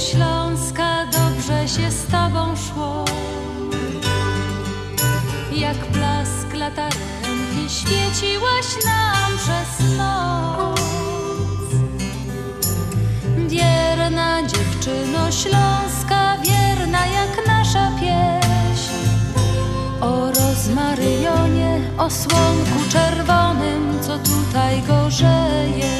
śląska, dobrze się z tobą szło. Jak blask latarenki świeciłaś nam przez noc. Wierna dziewczyno śląska, wierna jak nasza pieśń. O rozmaryjonie, o słonku czerwonym, co tutaj gorzeje.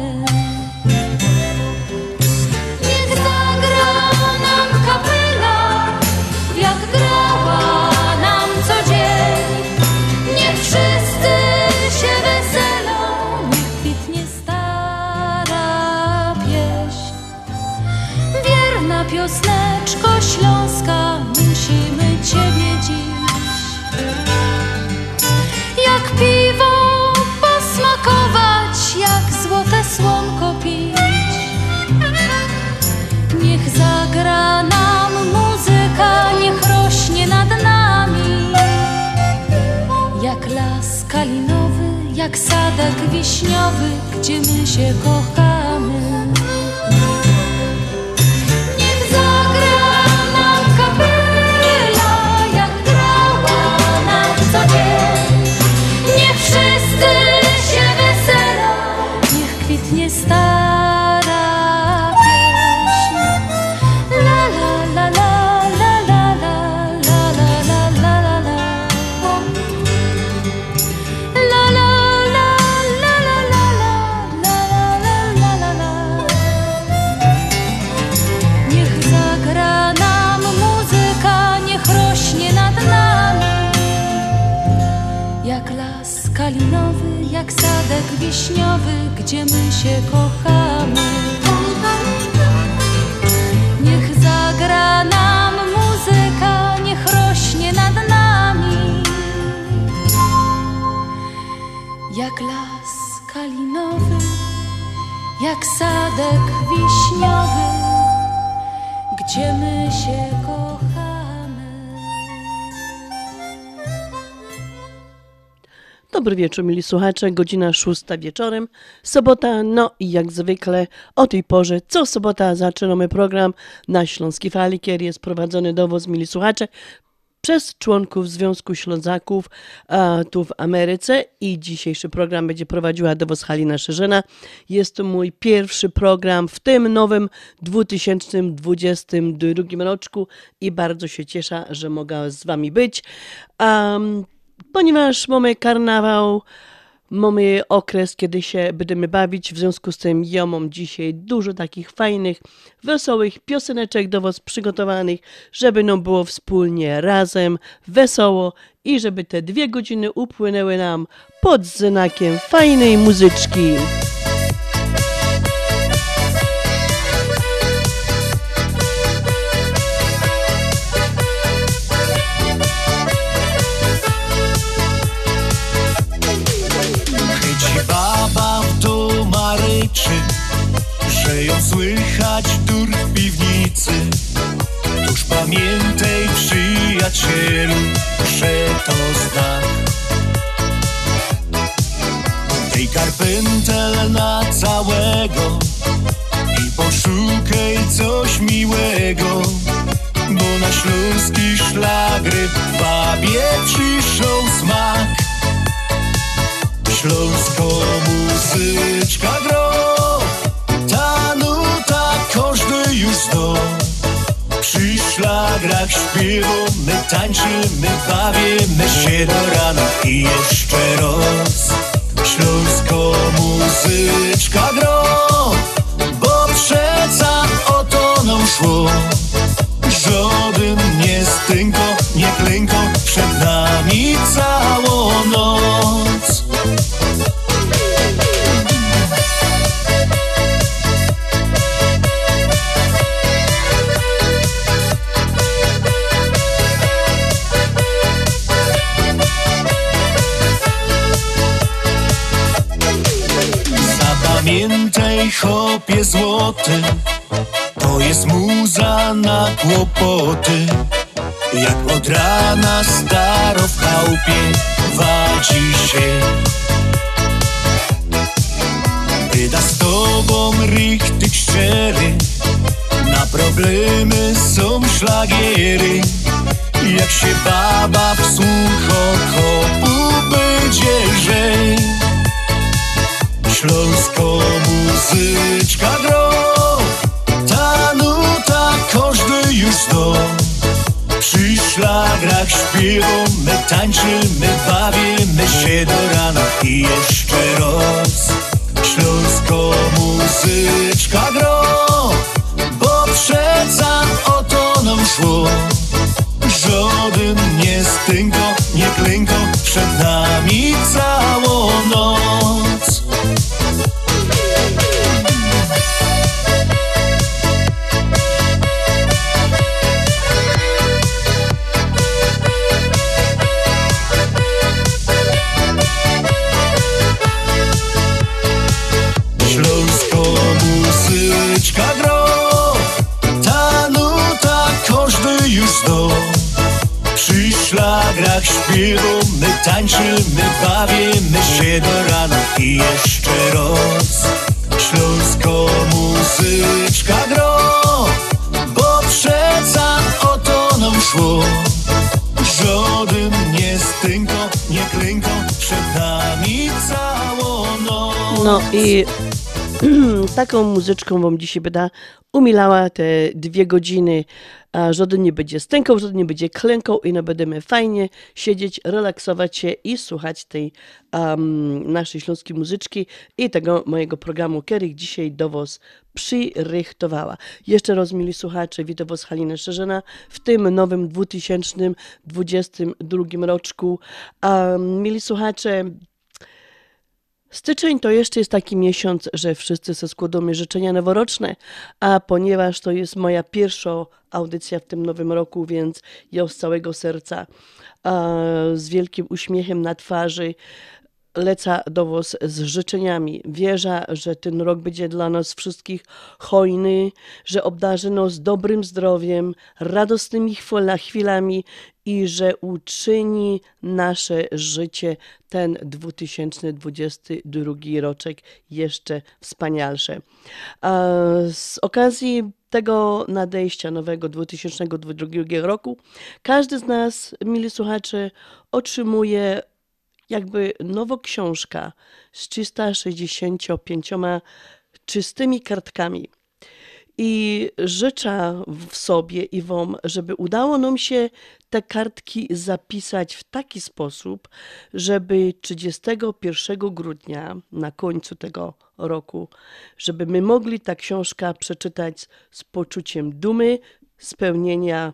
Jak sadek wiśniowy, gdzie my się kochamy. Dobry wieczór, mili słuchacze. Godzina szósta wieczorem, sobota. No i jak zwykle o tej porze, co sobota zaczynamy program na Śląski Fali, który jest prowadzony do Was, mili słuchacze, przez członków Związku Ślązaków a, tu w Ameryce i dzisiejszy program będzie prowadziła do Was Halina Szerzena. Jest to mój pierwszy program w tym nowym 2022 roczku i bardzo się cieszę, że mogę z Wami być. Ponieważ mamy karnawał, mamy okres, kiedy się będziemy bawić, w związku z tym ja mam dzisiaj dużo takich fajnych, wesołych pioseneczek do Was przygotowanych, żeby nam było wspólnie razem, wesoło i żeby te dwie godziny upłynęły nam pod znakiem fajnej muzyczki. Słychać dur piwnicy. Tuż pamiętaj przyjacielu, że to znak. Tej karpętel na całego i poszukaj coś miłego. Bo na śląski szlagry babie przyszł smak. Śląsko muzyczka gro zna Przy szlagrach śpiewamy, tańczymy, bawimy się do rana. I jeszcze raz Śląsko muzyczka gro Bo przeca o to nam szło. Żaden i chopie złoty. To jest muza na kłopoty. Jak od rana staro w chałupie wadzi się. Wyda z tobą richtig szczery. Na problemy są szlagiery. Jak się baba wsłucho kopu będzie Śląsko muzyczka gro. Ta nuta każdy już zna. Przy szlagrach śpiewą my tańczymy, bawimy się do rana. I jeszcze raz. Śląsko muzyczka gro. Bo przeca o to nam szło. Żaden nie stynko, nie klęko Przed nami całą śpiewą my tańczymy, bawimy się do rana I jeszcze raz Śląsko muzyczka gro Bo przeca o to nam szło Żaden nie stynko, nie klęko Przed nami całą noc No i taką muzyczką wam dzisiaj będę umilała te dwie godziny. Żaden nie będzie stękał, żaden nie będzie klękał i no będziemy fajnie siedzieć, relaksować się i słuchać tej um, naszej śląskiej muzyczki i tego mojego programu, który dzisiaj do was przyrychtowała. Jeszcze raz, mili słuchacze, witam was Halina Szerzena w tym nowym 2022 roczku. Um, mili słuchacze, Styczeń to jeszcze jest taki miesiąc, że wszyscy se składamy życzenia noworoczne, a ponieważ to jest moja pierwsza audycja w tym nowym roku, więc ja z całego serca, z wielkim uśmiechem na twarzy, leca do Was z życzeniami. Wierzę, że ten rok będzie dla nas wszystkich hojny, że obdarzy nas dobrym zdrowiem, radosnymi chwila- chwilami i że uczyni nasze życie ten 2022 roczek jeszcze wspanialsze. Z okazji tego nadejścia nowego 2022 roku każdy z nas, mili słuchacze, otrzymuje jakby nowa książka z 365 czystymi kartkami. I życzę w sobie i Wam, żeby udało nam się te kartki zapisać w taki sposób, żeby 31 grudnia, na końcu tego roku, żeby my mogli ta książka przeczytać z poczuciem dumy, spełnienia,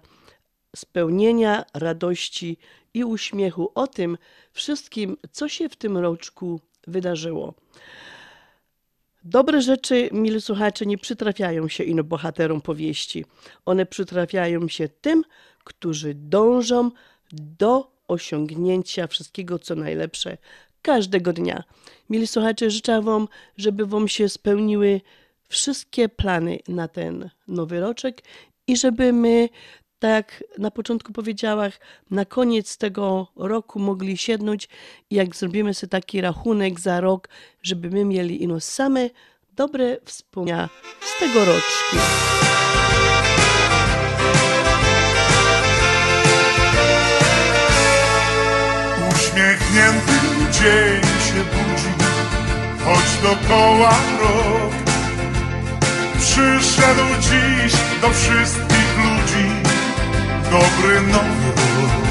spełnienia radości i uśmiechu o tym wszystkim, co się w tym roczku wydarzyło. Dobre rzeczy, mili słuchacze, nie przytrafiają się ino bohaterom powieści. One przytrafiają się tym, którzy dążą do osiągnięcia wszystkiego, co najlepsze każdego dnia. Mili słuchacze, życzę Wam, żeby Wam się spełniły wszystkie plany na ten nowy roczek i żeby my, tak jak na początku powiedziałam, na koniec tego roku mogli siednąć i jak zrobimy sobie taki rachunek za rok, żeby my mieli ino same dobre wspomnienia z tego roczku. Uśmiechnięty dzień się budzi, choć dokoła rok. Przyszedł dziś do wszystkich dobry nowy rok.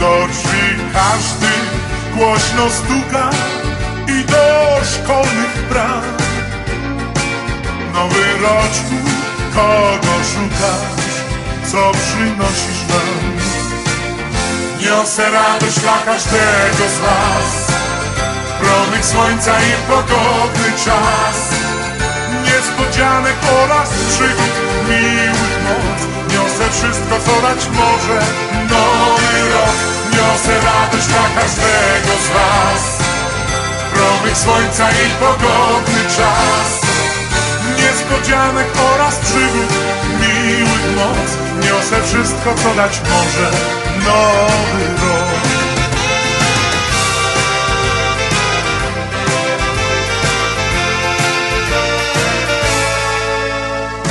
Do drzwi każdy głośno stuka i do szkolnych praw. Nowy roczku, kogo szukasz, co przynosisz nam? Niosę radość dla każdego z was Promyk słońca i pogodny czas Niespodzianek oraz przygód moc Wszystko, co dać może. Nowy rok Niosę radość dla każdego z was. Promyk słońca i pogodny czas. Niespodzianek oraz przygód miłych moc. Niosę wszystko, co dać może. Nowy rok.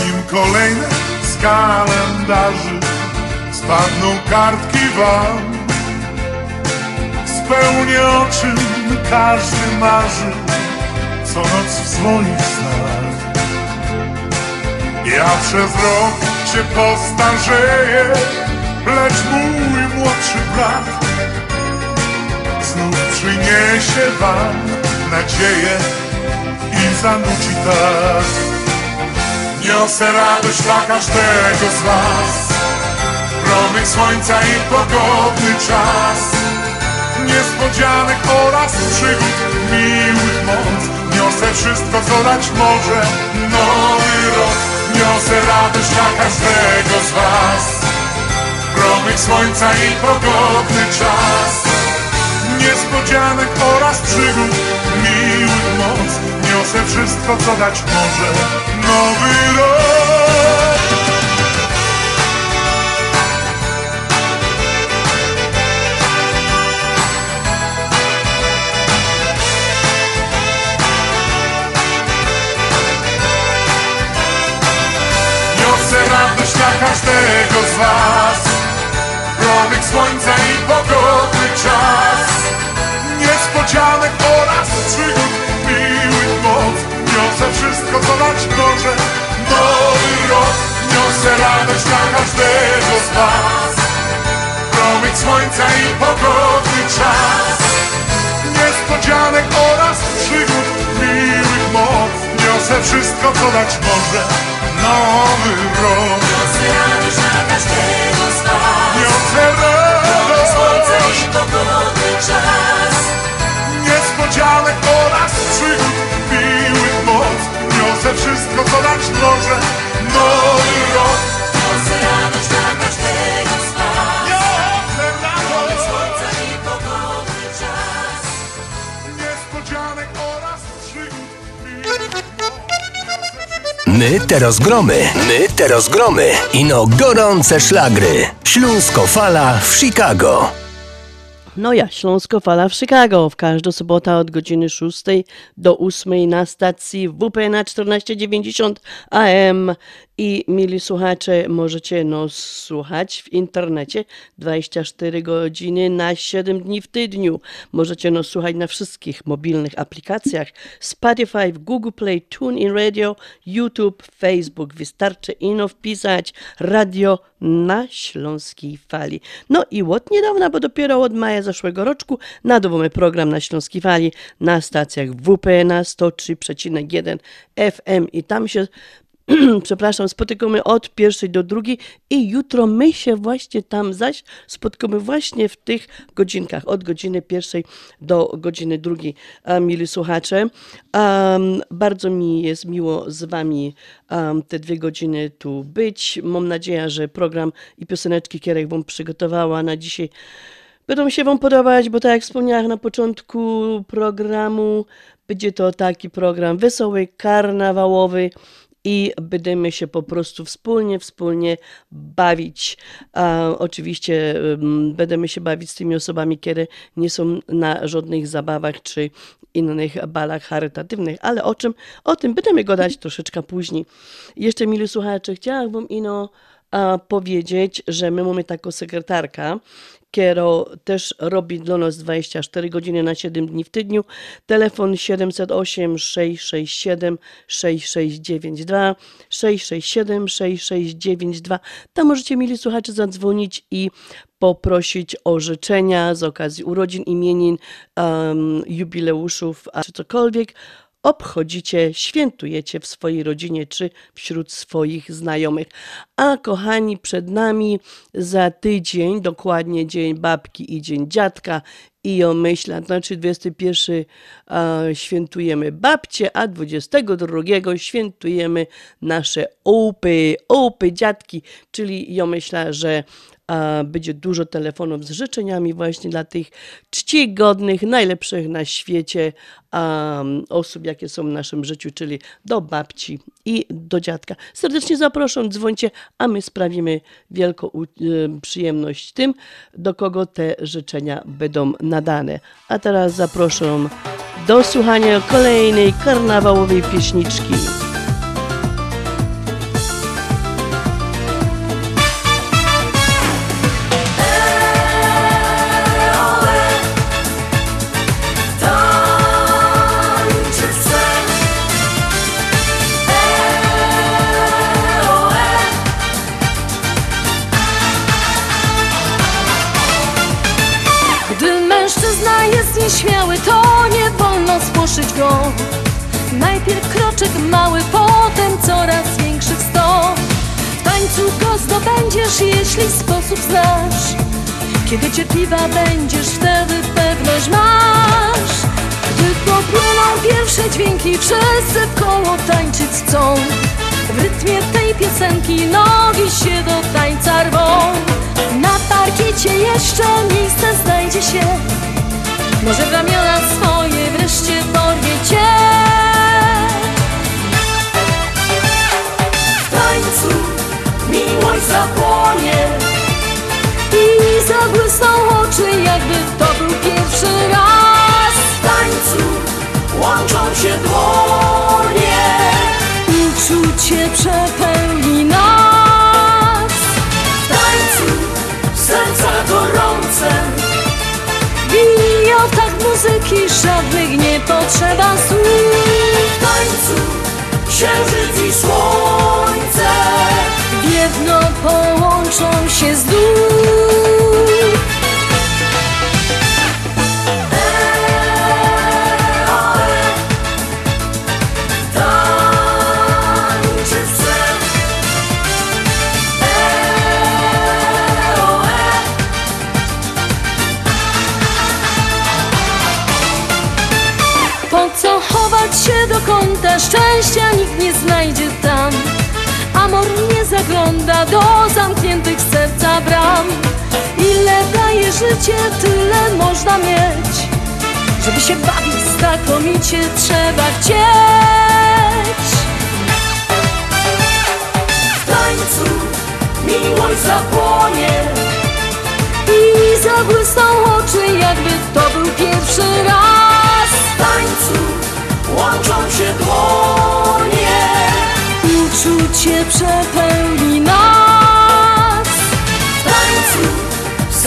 Nim kolejne z kalendarzy. Spadną kartki wam. Spełnię o czym każdy marzy. Co noc w swoich snach Ja przez rok się postarzeję Lecz mój młodszy brat Znów przyniesie wam nadzieję I zanuci tak Niosę radość dla każdego z was. Promyk słońca i pogodny czas. Niespodzianek oraz przygód miłych moc. Niosę wszystko co dać może. Nowy rok. Niosę radość dla każdego z was. Promyk słońca i pogodny czas. Niespodzianek oraz przygód Niosę wszystko co dać może Nowy rok. Niosę radość dla każdego z was. Promyk słońca i pogodny czas. Niespodzianek oraz przygód wszystko co dać może. Nowy rok Niosę radość dla każdego z was. Promyk słońca i pogodny czas. Niespodzianek oraz przygód miłych moc. Niosę wszystko co dać może. Nowy rok. Niosę radość dla każdego z was. Niosę Promyk słońca radość i pogodny czas. Niespodzianek oraz przygód Niosę wszystko co dać może Nowy rok radość słońca i pogodny czas Niespodzianek My te rozgromy, my te rozgromy. Ino gorące szlagry. Śląsko fala w Chicago. No ja, Śląsko Fala w Chicago. W każdą sobotę od godziny 6 do 8 na stacji WP na 1490 AM. I mili słuchacze, możecie nas słuchać w internecie 24 godziny na 7 dni w tygodniu. Możecie nas słuchać na wszystkich mobilnych aplikacjach Spotify, Google Play, TuneIn Radio, YouTube, Facebook. Wystarczy ino wpisać radio na Śląskiej Fali. No i od niedawna, bo dopiero od maja zeszłego roczku nadawamy program na Śląskiej Fali na stacjach WP na 103,1 FM i tam się przepraszam, spotykamy od pierwszej do drugiej i jutro my się właśnie tam zaś spotkamy właśnie w tych godzinkach, od godziny pierwszej do godziny drugiej, mili słuchacze. Um, bardzo mi jest miło z wami um, te dwie godziny tu być. Mam nadzieję, że program i pioseneczki, które wam przygotowała na dzisiaj Będą się Wam podobać, bo tak jak wspomniałam na początku programu, będzie to taki program wesoły, karnawałowy i będziemy się po prostu wspólnie, wspólnie bawić. Oczywiście będziemy się bawić z tymi osobami, które nie są na żadnych zabawach czy innych balach charytatywnych, ale o czym? O tym będziemy gadać troszeczkę później. Jeszcze, mili słuchacze, chciałabym ino a, powiedzieć, że my mamy taką sekretarkę, która też robi dla nas 24 godziny na 7 dni w tygodniu. Telefon 708 667 6692 667 6692. Tam możecie, mieli słuchacze, zadzwonić i poprosić o życzenia z okazji urodzin, imienin, um, jubileuszów, czy cokolwiek obchodzicie, świętujecie w swojej rodzinie czy wśród swoich znajomych. A kochani, przed nami za tydzień, dokładnie dzień babki i dzień dziadka i o myśla, znaczy 21 e, świętujemy babcie, a 22 świętujemy nasze opy, opy dziadki, czyli ja myślę, że a będzie dużo telefonów z życzeniami właśnie dla tych czcigodnych, najlepszych na świecie um, osób, jakie są w naszym życiu, czyli do babci i do dziadka. Serdecznie zapraszam, dzwońcie, a my sprawimy wielką y, przyjemność tym, do kogo te życzenia będą nadane. A teraz zapraszam do słuchania kolejnej karnawałowej pieśniczki. Jeśli sposób znasz. Kiedy cierpliwa będziesz, wtedy pewność masz. Gdy popłyną pierwsze dźwięki, wszyscy w koło tańczyć chcą. W rytmie tej piosenki nogi się do tańca rwą. Na parkiecie jeszcze miejsce znajdzie się. Może w ramiona swoje muzyki, żadnych nie potrzeba słów. W tańcu księżyc i słońce w jedno połączą się znów. Życie, tyle można mieć. Żeby się bawić znakomicie, trzeba chcieć. W tańcu miłość zapłonie i zabłysną oczy, jakby to był pierwszy raz. W tańcu łączą się dłonie, uczucie przepełni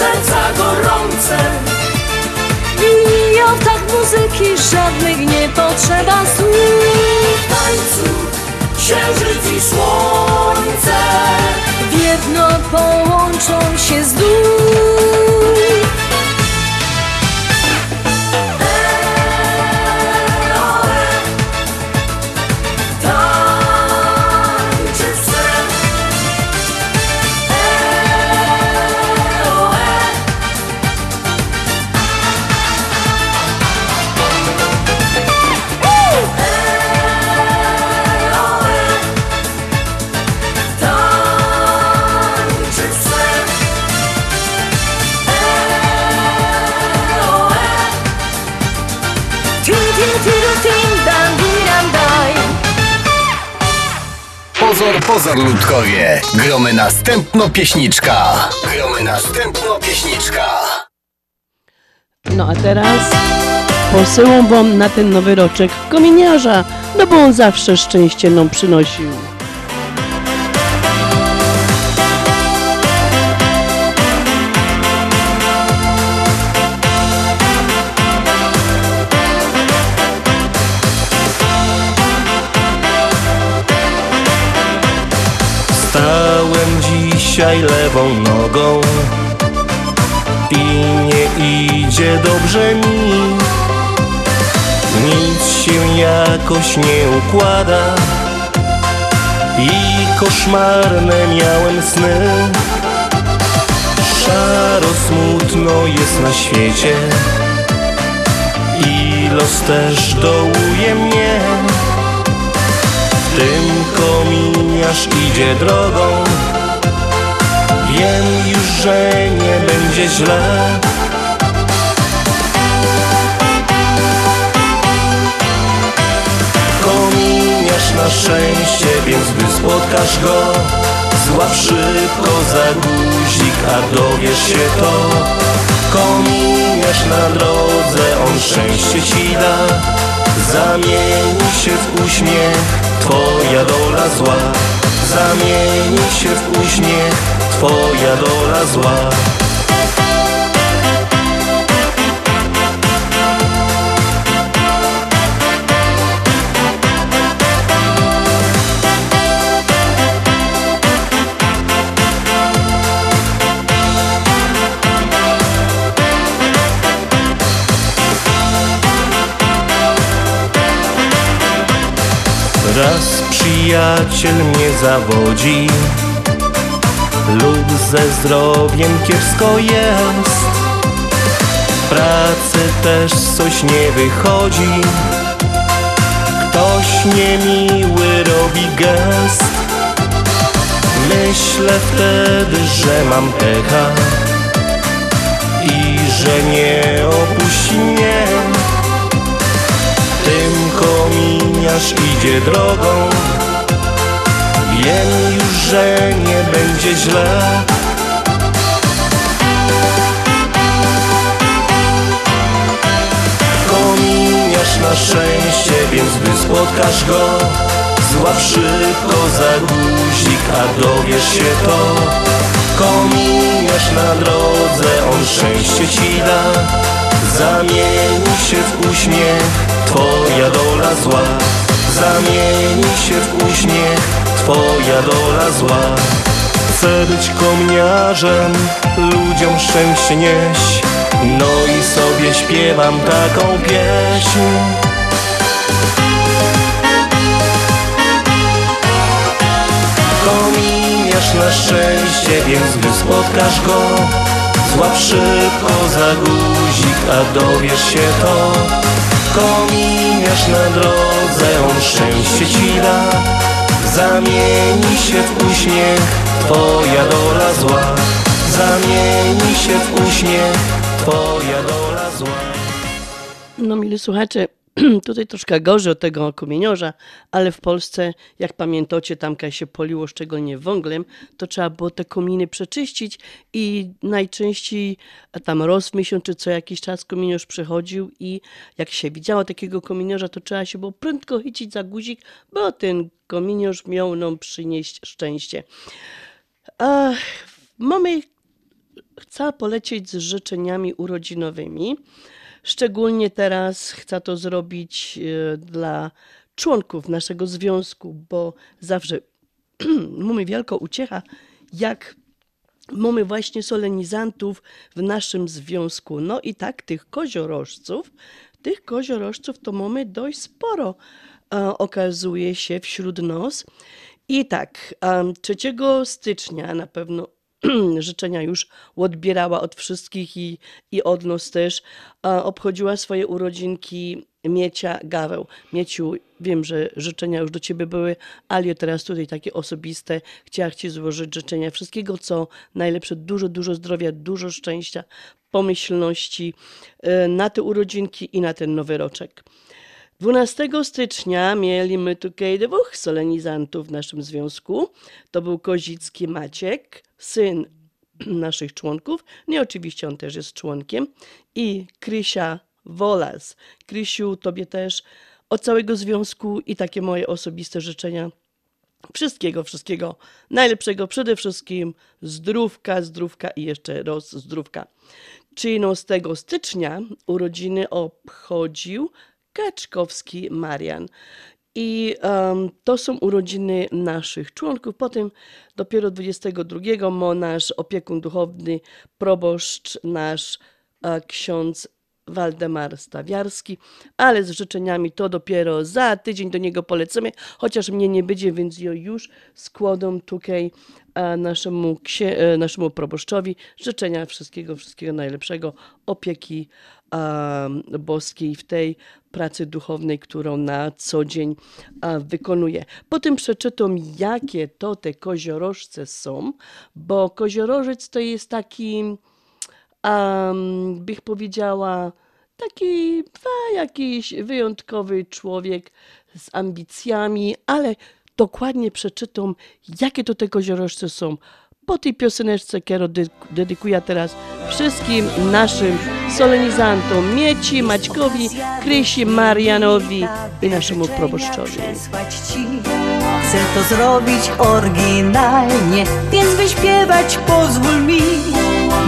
serca gorące biją w tak muzyki, żadnych nie potrzeba słów. W tańcu księżyc i słońce w jedno połączą się znów. Tańczy Pozor, pozor, ludkowie. Gromy następno pieśniczka. Gromy następno pieśniczka. No a teraz posyłam wam na ten nowy roczek kominiarza, no bo on zawsze szczęście nam przynosił. Dzisiaj lewą nogą i nie idzie dobrze mi. Nic się jakoś nie układa i koszmarne miałem sny. Szaro smutno jest na świecie i los też dołuje mnie. Tym kominiarz idzie drogą Wiem już, że nie będzie źle. Kominiarz na szczęście, więc gdy spotkasz go Złap szybko za guzik, a dowiesz się to. Kominiarz na drodze, on szczęście ci da. Zamieni się w uśmiech, twoja dola zła. Zamieni się w uśmiech, twoja dola zła. Raz przyjaciel mnie zawodzi Lub ze zdrowiem kiepsko jest. W pracy też coś nie wychodzi. Ktoś niemiły robi gest. Myślę wtedy, że mam pecha I że nie opuści mnie. Tym kominiarz idzie drogą Wiem już, że nie będzie źle. Kominiarz na szczęście, więc gdy spotkasz go Złap szybko za guzik, a dowiesz się to. Kominiarz na drodze, on szczęście ci da. Zamieni się w uśmiech, twoja dola zła. Zamieni się w uśmiech, twoja dola zła. Chcę być kominiarzem, ludziom szczęście nieść No i sobie śpiewam taką pieśń. Kominiarz na szczęście, więc gdy spotkasz go Złap szybko za guzik, a dowiesz się to. Kominiarz na drodze, on szczęście ci da Zamieni się w uśmiech, twoja dola zła. Zamieni się w uśmiech, twoja dola zła. No, mili słuchacze, tutaj troszkę gorzej od tego komieniorza, ale w Polsce, jak pamiętacie, tam jak się poliło szczególnie węglem, to trzeba było te kominy przeczyścić i najczęściej tam raz w miesiąc czy co jakiś czas kominiarz przychodził i jak się widziało takiego kominiarza, to trzeba się było prędko chycić za guzik, bo ten kominiarz miał nam przynieść szczęście. A, mamy chcę polecieć z życzeniami urodzinowymi. Szczególnie teraz chcę to zrobić e, dla członków naszego związku, bo zawsze mamy wielką uciecha, jak mamy właśnie solenizantów w naszym związku. No i tak tych koziorożców, tych koziorożców to mamy dość sporo, e, okazuje się wśród nas. I tak, em, 3 stycznia na pewno życzenia już odbierała od wszystkich i, i od nas też. Obchodziła swoje urodzinki Miecia Gaweł. Mieciu, wiem, że życzenia już do ciebie były, ale teraz tutaj takie osobiste. Chciałam ci złożyć życzenia wszystkiego, co najlepsze, dużo, dużo zdrowia, dużo szczęścia, pomyślności e, na te urodzinki i na ten nowy roczek. 12 stycznia mieliśmy tutaj dwóch solenizantów w naszym związku. To był Kozicki Maciek, syn naszych członków. I oczywiście on też jest członkiem. I Krysia Wolas. Krysiu, tobie też od całego związku i takie moje osobiste życzenia Wszystkiego, wszystkiego najlepszego. Przede wszystkim zdrówka, zdrówka i jeszcze raz zdrówka. 13 stycznia urodziny obchodził Kaczkowski Marian. I em, to są urodziny naszych członków. Potem dopiero 22 mo nasz opiekun duchowny, proboszcz nasz e, ksiądz Waldemar Stawiarski, ale z życzeniami to dopiero za tydzień do niego polecimy, chociaż mnie nie będzie, więc ja już składam tutaj naszemu, e, naszemu proboszczowi życzenia wszystkiego, wszystkiego najlepszego, opieki boskiej w tej pracy duchownej, którą na co dzień wykonuje. Potem przeczytam, jakie to te koziorożce są, bo koziorożec to jest taki um, bych powiedziała, taki a, jakiś wyjątkowy człowiek z ambicjami, ale dokładnie przeczytam, jakie to te koziorożce są. Po tej pioseneczce, którą dy- dedykuję teraz wszystkim naszym solenizantom, Mieci, Maćkowi, Krysi, Marianowi i naszemu proboszczowi. Chcę to zrobić oryginalnie, więc wyśpiewać pozwól mi.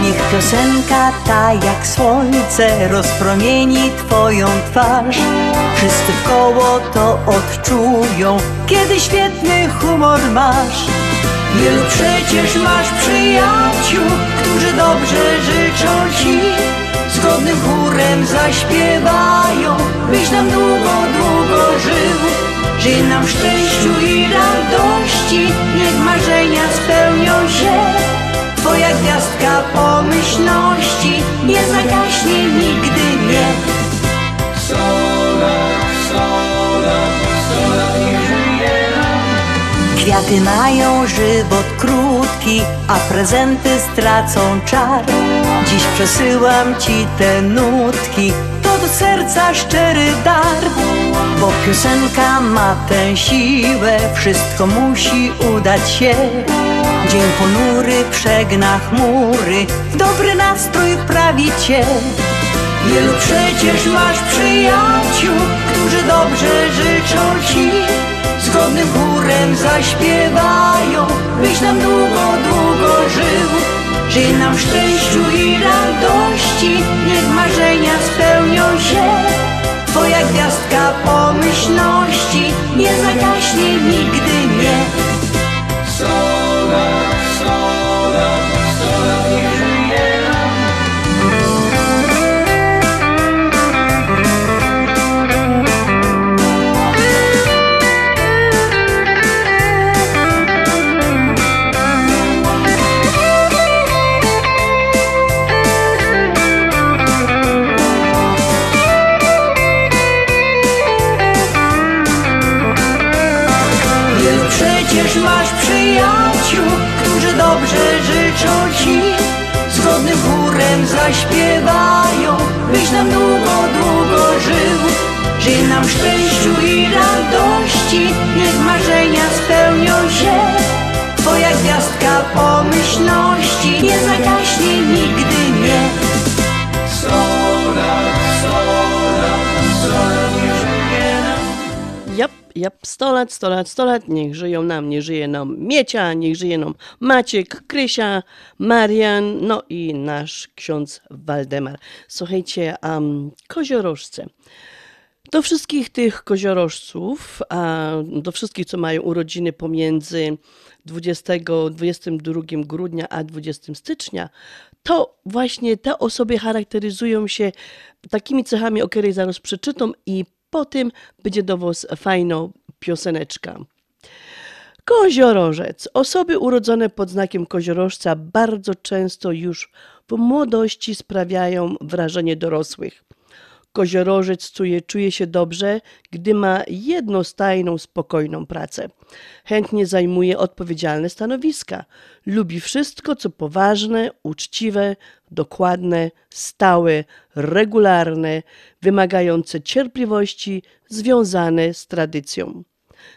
Niech piosenka ta jak słońce rozpromieni twoją twarz. Wszyscy koło to odczują, kiedy świetny humor masz. Wielu przecież masz przyjaciół, którzy dobrze życzą ci. Zgodnym chórem zaśpiewają, byś nam długo, długo żył. Żyj nam w szczęściu i radości, niech marzenia spełnią się. Twoja gwiazdka pomyślności nie zagaśnie nigdy nie. Kwiaty mają żywot krótki, a prezenty stracą czar. Dziś przesyłam ci te nutki, to do serca szczery dar. Bo piosenka ma tę siłę, wszystko musi udać się. Dzień ponury przegna chmury, w dobry nastrój wprawi cię. Wielu przecież masz przyjaciół, którzy dobrze życzą ci. Zgodnym chórem zaśpiewają, byś nam długo, długo żył. Żyj nam w szczęściu i radości, niech marzenia spełnią się. Twoja gwiazdka pomyślności nie zagaśnie nigdy nie. Dobrze życzą ci. Zgodnym chórem zaśpiewają, byś nam długo, długo żył. Żyj nam w szczęściu i radości, niech marzenia spełnią się. Twoja gwiazdka pomyślności nie zagaśnie nigdy nie. Jap, 100 lat, 100 lat, 100 lat, niech żyją nam, niech żyje nam Miecia, niech żyje nam Maciek, Krysia, Marian, no i nasz ksiądz Waldemar. Słuchajcie, um, koziorożce. Do wszystkich tych koziorożców, a do wszystkich, co mają urodziny pomiędzy 20, 22 grudnia a 20 stycznia, to właśnie te osoby charakteryzują się takimi cechami, o których zaraz przeczytam i potem będzie do Was fajna pioseneczka. Koziorożec. Osoby urodzone pod znakiem koziorożca bardzo często już w młodości sprawiają wrażenie dorosłych. Koziorożec czuje, czuje się dobrze, gdy ma jednostajną, spokojną pracę. Chętnie zajmuje odpowiedzialne stanowiska. Lubi wszystko, co poważne, uczciwe, dokładne, stałe, regularne, wymagające cierpliwości, związane z tradycją.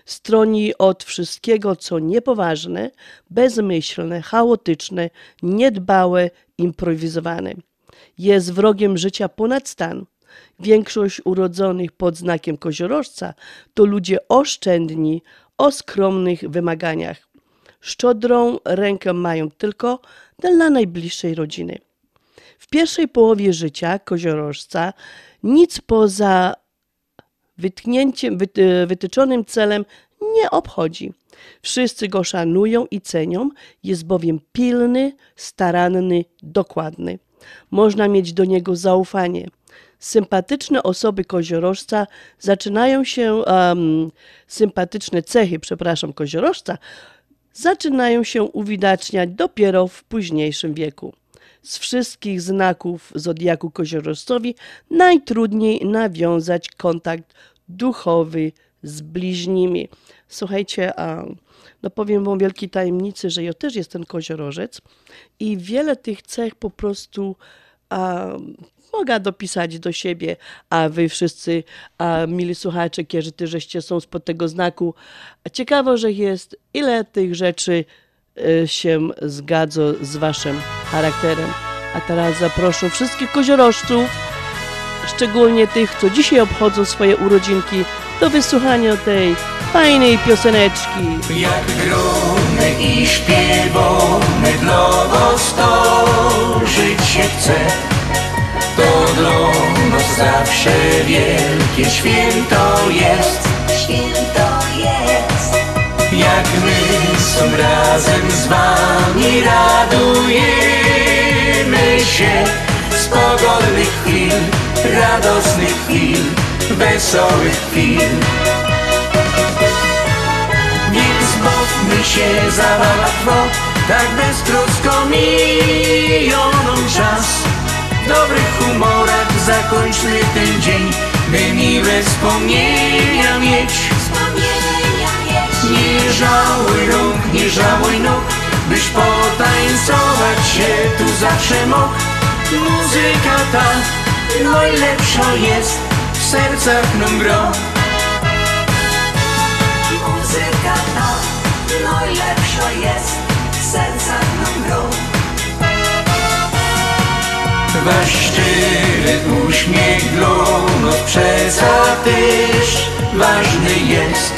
Stroni od wszystkiego, co niepoważne, bezmyślne, chaotyczne, niedbałe, improwizowane. Jest wrogiem życia ponad stan. Większość urodzonych pod znakiem koziorożca to ludzie oszczędni, o skromnych wymaganiach. Szczodrą rękę mają tylko dla najbliższej rodziny. W pierwszej połowie życia koziorożca nic poza wytknięciem, wyty, wytyczonym celem nie obchodzi. Wszyscy go szanują i cenią, jest bowiem pilny, staranny, dokładny. Można mieć do niego zaufanie. Sympatyczne osoby koziorożca zaczynają się, um, sympatyczne cechy, przepraszam, koziorożca, zaczynają się uwidaczniać dopiero w późniejszym wieku. Z wszystkich znaków zodiaku koziorożcowi najtrudniej nawiązać kontakt duchowy z bliźnimi. Słuchajcie, a, no powiem wam wielkiej tajemnicy, że ja też jestem koziorożec i wiele tych cech po prostu a, mogę dopisać do siebie, a wy wszyscy, a, mili słuchacze, ty żeście są spod tego znaku, ciekawo, że jest, ile tych rzeczy y, się zgadza z waszym charakterem. A teraz zaproszę wszystkich koziorożców, szczególnie tych, co dzisiaj obchodzą swoje urodzinki, do wysłuchania tej fajnej pioseneczki. Jak gromy i śpiewamy dla was to żyć się chce To dla nas zawsze wielkie święto jest. Święto jest. Jak my są razem z wami radujemy się. Z pogodnych chwil, radosnych chwil, wesołych chwil. Więc bawmy się zabawno, tak beztrosko miją nam czas W dobrych humorach zakończmy ten dzień, by miłe wspomnienia mieć. Wspomnienia mieć. Nie żałuj rąk, nie żałuj nóg Byś potańcować się tu zawsze mógł. Muzyka ta najlepsza jest W sercach nam gro. Muzyka ta najlepsza jest W sercach nam gro Wasz szczery uśmiech przeca też ważny jest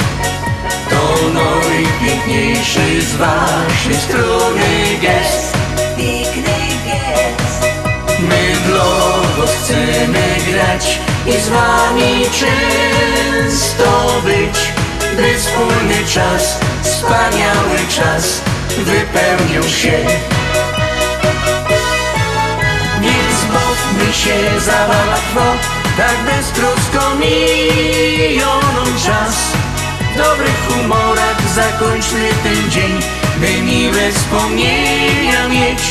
To najpiękniejszy z waszej strony gest. Piękny gest. My dla was chcemy grać i z wami często być By wspólny czas, wspaniały czas wypełnił się bawmy się zabawno, tak beztrosko czas. W dobrych humorach zakończmy ten dzień, by miłe wspomnienia mieć.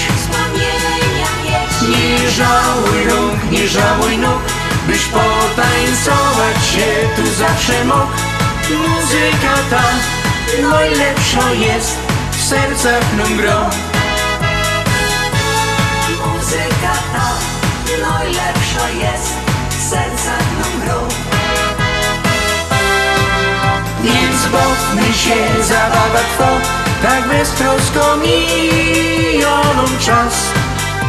Nie żałuj rąk, nie żałuj nóg Byś potańcować się tu zawsze mógł. Muzyka ta najlepsza jest W sercach nam gro najlepsza jest W sercach nam gro Więc bawmy się, zabawa trwa Tak beztrosko miją nam czas.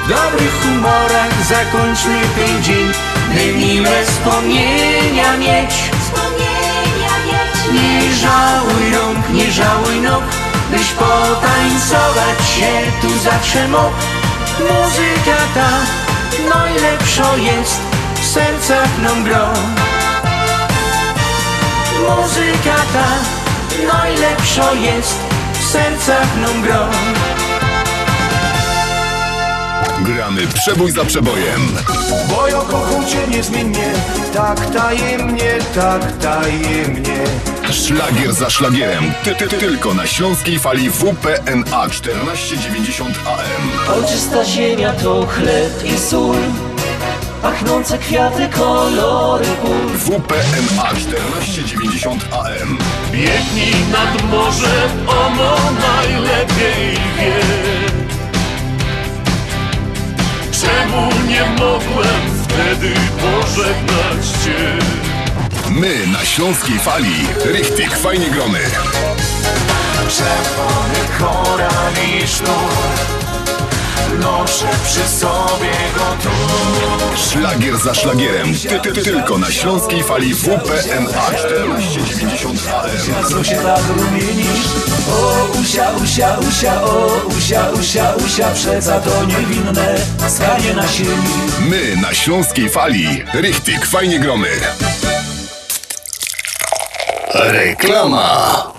W dobrych humorach zakończmy ten dzień. By miłe wspomnienia mieć. Wspomnienia mieć. Nie żałuj rąk, nie żałuj nóg. Byś potańcować się tu zawsze mógł. Muzyka ta najlepsza jest W sercach nam Muzyka ta najlepsza jest W sercach nam Gramy przebój za przebojem. Bo ja kocham cię niezmiennie, tak tajemnie, tak tajemnie. Szlagier za szlagierem. Ty, ty, ty, tylko na śląskiej fali WPNA 1490 AM. Ojczysta ziemia to chleb i sól Pachnące kwiaty, kolory pól WPNA 1490 AM. Biegnij nad morze, ono najlepiej wie Czemu nie mogłem wtedy pożegnać cię? My na śląskiej fali. Richtig, fajnie gromy. Czerwony koral i sznur, noszę przy sobie go tu. Szlagier za szlagierem. Ty, ty, ty, tylko na śląskiej fali WPNA 1490 AM. Co się tak rumienisz? O, usia, usia, usia, o, usia, usia, usia Przeca to niewinne skanie na sieni My na śląskiej fali. Richtig, fajnie gromy. Reklama.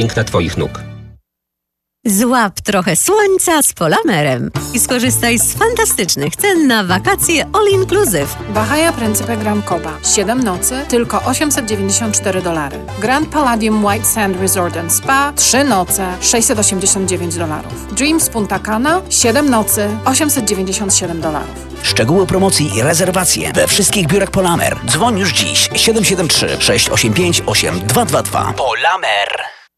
piękna Twoich nóg. Złap trochę słońca z Polamerem i skorzystaj z fantastycznych cen na wakacje all inclusive. Bahaja Principe Grand Coba. 7 nocy, tylko 894 dolary. Grand Palladium White Sand Resort and Spa. 3 noce, 689 dolarów. Dreams Punta Cana. 7 nocy, 897 dolarów. Szczegóły promocji i rezerwacje we wszystkich biurach Polamer. Dzwoń już dziś 773 685 8222. Polamer.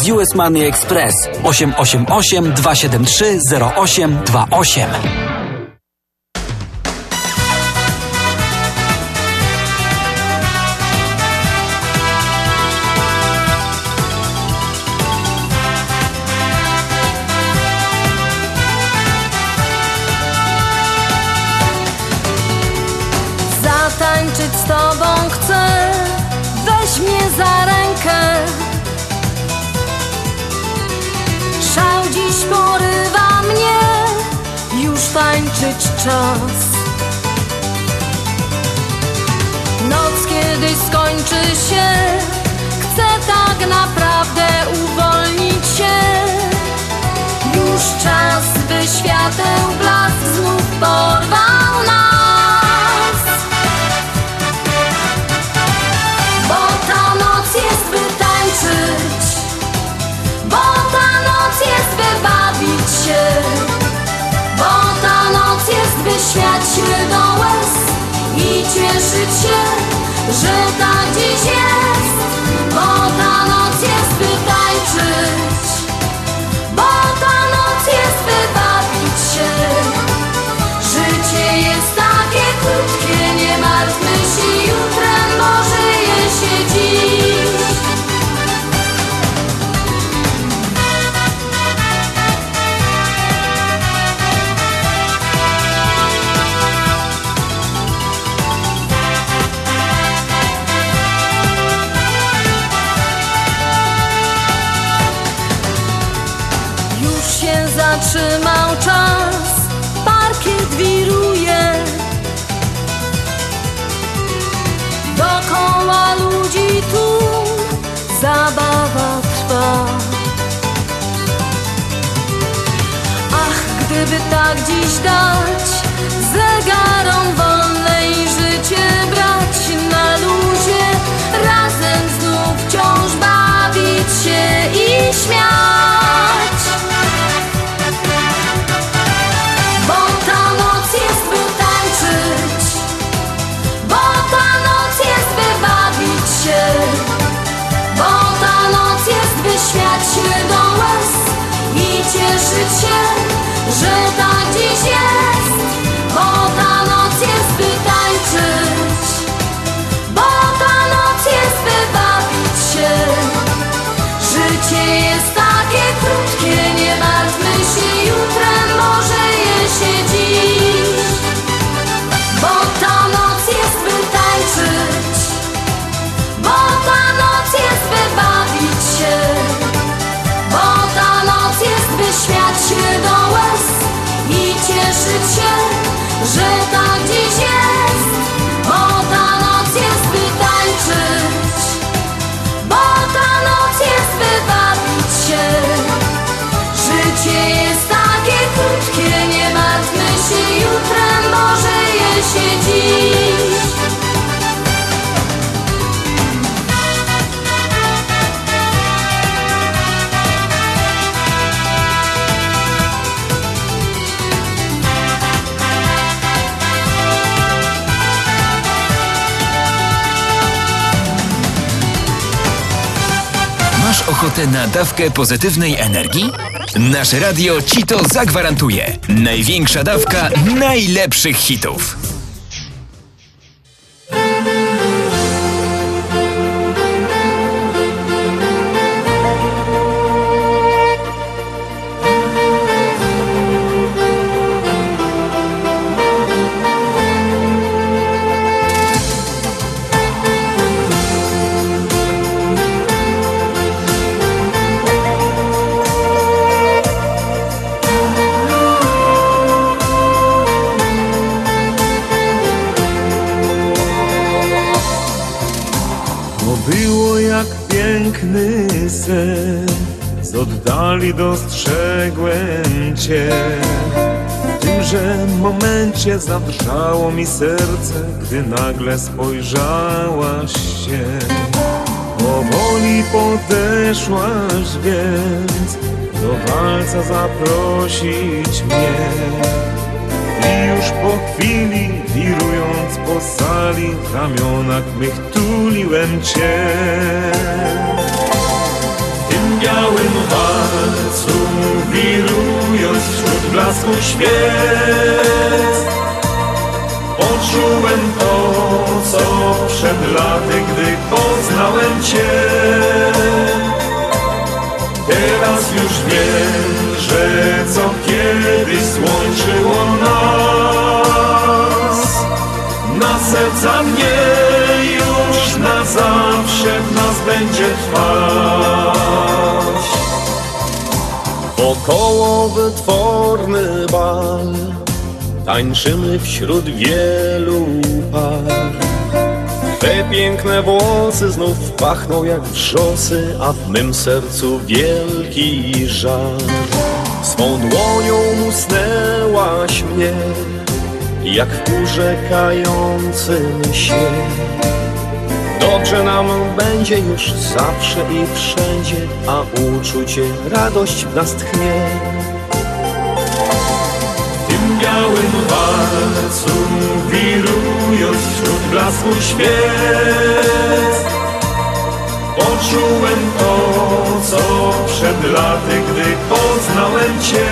US Money Express 888 273 0828. czas. Noc kiedyś skończy się, chcę tak naprawdę uwolnić się. Już czas, by świateł blask znów porwał cieszyć się, że tak ochotę na dawkę pozytywnej energii? Nasze radio ci to zagwarantuje. Największa dawka najlepszych hitów. Zadrżało mi serce, gdy nagle spojrzałaś się. Powoli podeszłaś więc, do walca zaprosić mnie. I już po chwili, wirując po sali, w ramionach mych tuliłem Cię. W tym białym walcu, wirując wśród blasku świec, laty, gdy poznałem Cię. Teraz już wiem, że co kiedyś złączyło nas. Na serca mnie już na zawsze w nas będzie trwać. Wokoło wytworny bal Tańczymy wśród wielu par Te piękne włosy znów pachną jak wrzosy, a w mym sercu wielki żal. Swą dłonią musnęłaś mnie, jak w urzekającym się. Dobrze nam będzie już zawsze i wszędzie, a uczucie radość w nas tchnie. Białym walcu wirując wśród blasku świec Poczułem to, co przed laty, gdy poznałem Cię.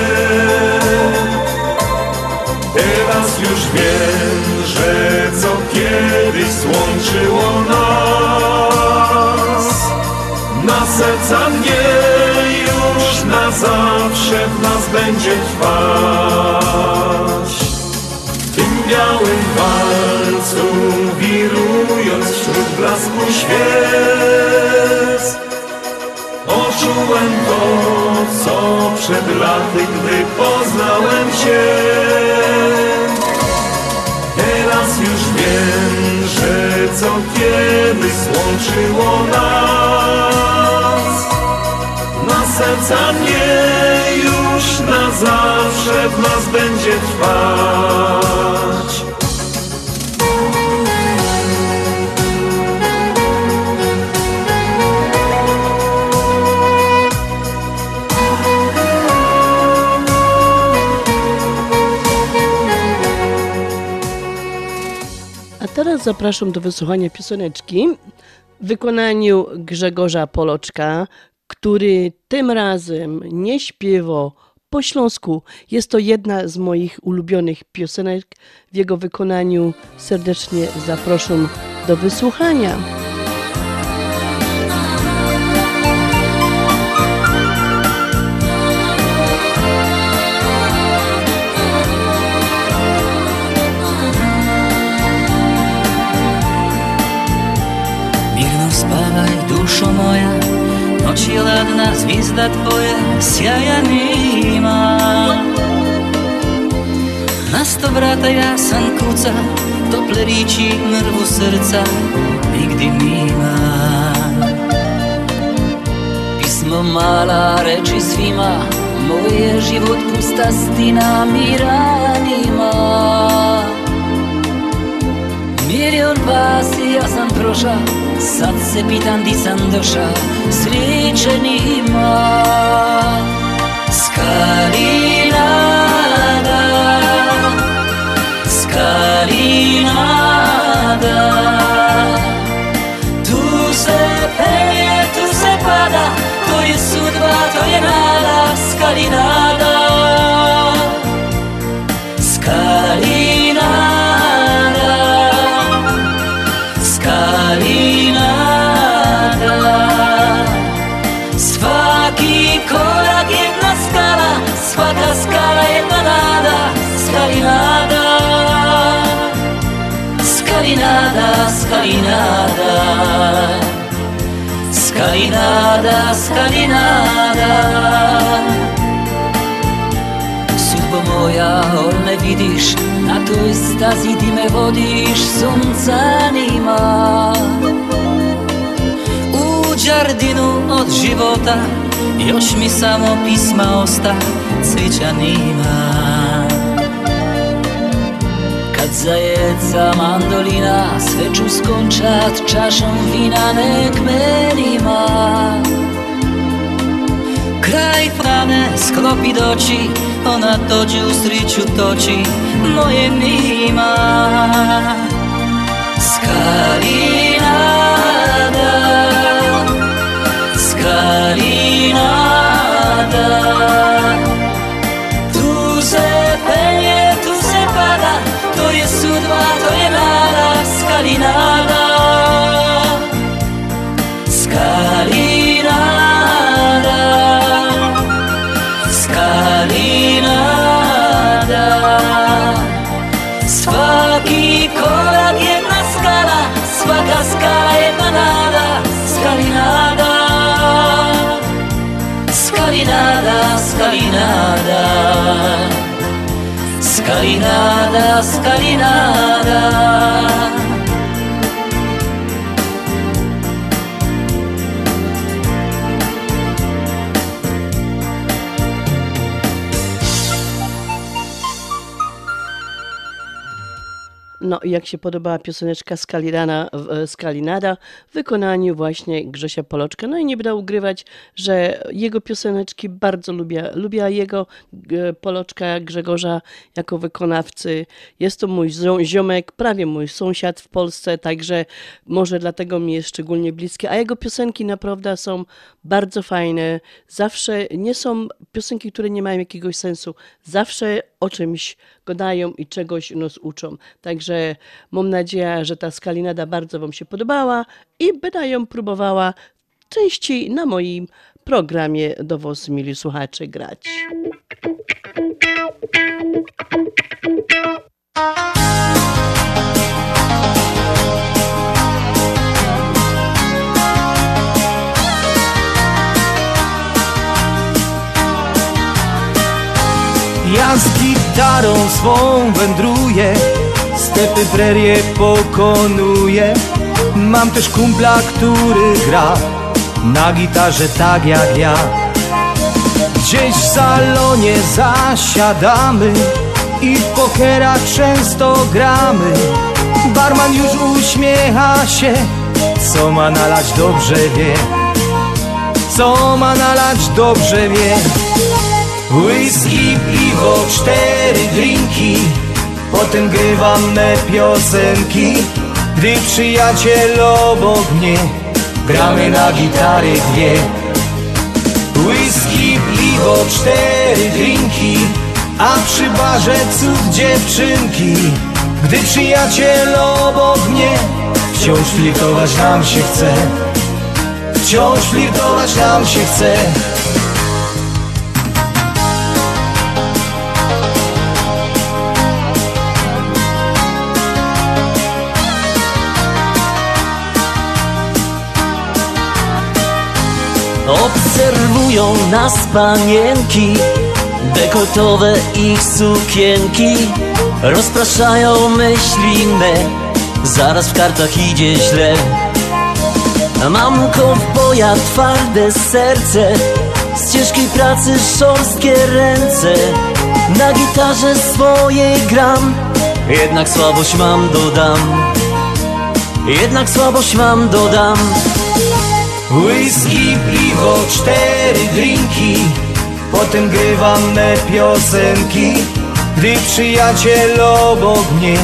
Teraz już wiem, że co kiedyś złączyło nas. Na serca mnie na zawsze w nas będzie trwać W tym białym walcu wirując wśród blasku świec Poczułem to, co przed laty, gdy poznałem Cię Teraz już wiem, że co kiedyś złączyło nas Na serca mnie już na zawsze w nas będzie trwać. A teraz zapraszam do wysłuchania pioseneczki w wykonaniu Grzegorza Poloczka, który tym razem nie śpiewa po śląsku. Jest to jedna z moich ulubionych piosenek. W jego wykonaniu serdecznie zapraszam do wysłuchania. Noci ladna zvizda tvoja sjaja nima. Na sto vrata jasan kuca, tople riči mrvu srca, nigdy mima. Pismo mala reči svima, moj je život pusta stina, mira nima. Smjer je i ja sam proša Sad se pitan di sam doša Sreće nima Skarinada Skarinada Tu se pelje, tu se pada To je sudba, to je nada. Scalinada Scalinada, scalinada Sudbo moja, ol me vidiš Na toj stazi ti me vodiš Sunca nima. U džardinu od života Još mi samo pisma osta Cvića nima zajeca, mandolina, sveču skončat, čašom vina nek meni ma. Kraj prane sklopi doči, ona dođe u sriću toči, moje mima. Skarinada, Skarinada, スカイナーダスカイナーダ jak się podobała pioseneczka Skalirana, w- e, Skalinada w wykonaniu właśnie Grzesia Poloczka. No i nie będę ugrywać, że jego pioseneczki bardzo lubię. Lubię jego e, Poloczka Grzegorza jako wykonawcy. Jest to mój zio- ziomek, prawie mój sąsiad w Polsce, także może dlatego mi jest szczególnie bliskie. A jego piosenki naprawdę są bardzo fajne. Zawsze nie są piosenki, które nie mają jakiegoś sensu. Zawsze o czymś gadają i czegoś nas uczą. Także mam nadzieję, że ta skalinada bardzo Wam się podobała i będę ją próbowała częściej na moim programie do Was, mili słuchacze, grać. Ja z gitarą swą wędruję Stepy prerie pokonuję. Mam też kumpla, który gra Na gitarze tak jak ja. Gdzieś w salonie zasiadamy I w pokera często gramy. Barman już uśmiecha się Co ma nalać dobrze wie. Co ma nalać dobrze wie. Whisky, piwo, cztery drinki Potem grywam me piosenki Gdy przyjaciel obok mnie Gramy na gitary dwie. Whisky, piwo, cztery drinki A przy barze cud dziewczynki. Gdy przyjaciel obok mnie Wciąż flirtować nam się chce Wciąż flirtować nam się chce Obserwują nas panienki Dekoltowe ich sukienki. Rozpraszają myśli me Zaraz w kartach idzie źle. Mam kowboja twarde serce Z ciężkiej pracy szorstkie ręce. Na gitarze swojej gram Jednak słabość mam dodam. Jednak słabość mam dodam Whisky, piwo, cztery drinki. Potem grywam me piosenki. Gdy przyjaciel obok mnie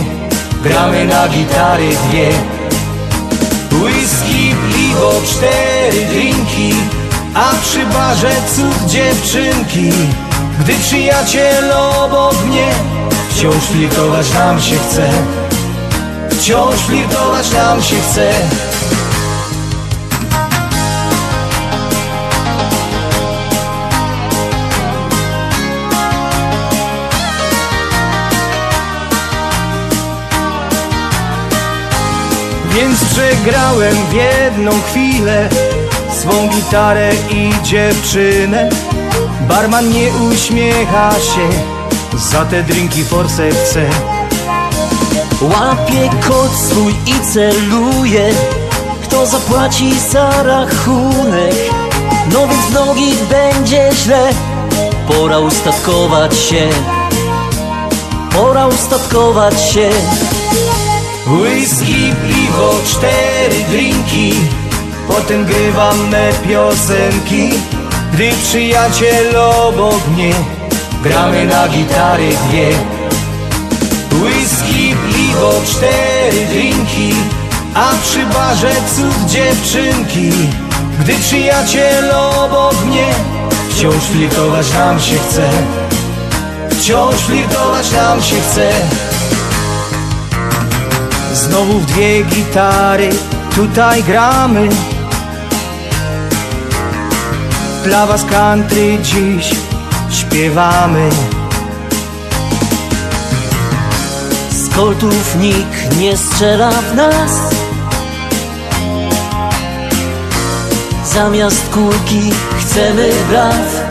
Gramy na gitary dwie. Whisky, piwo, cztery drinki. A przy barze cud dziewczynki. Gdy przyjaciel obok mnie Wciąż flirtować nam się chce. Wciąż flirtować nam się chce Więc przegrałem w jedną chwilę Swą gitarę i dziewczynę. Barman nie uśmiecha się Za te drinki forse chce. Łapie kod swój i celuje Kto zapłaci za rachunek. No więc nogi będzie źle Pora ustatkować się. Pora ustatkować się Whisky, piwo, cztery drinki. Potem grywam me piosenki. Gdy przyjaciel obok mnie Gramy na gitary dwie. Whisky, piwo, cztery drinki. A przy barze cud dziewczynki. Gdy przyjaciel obok mnie Wciąż flirtować nam się chce. Wciąż flirtować nam się chce Znowu w dwie gitary tutaj gramy. Dla was country dziś śpiewamy. Z koltów nikt nie strzela w nas. Zamiast kulki chcemy braw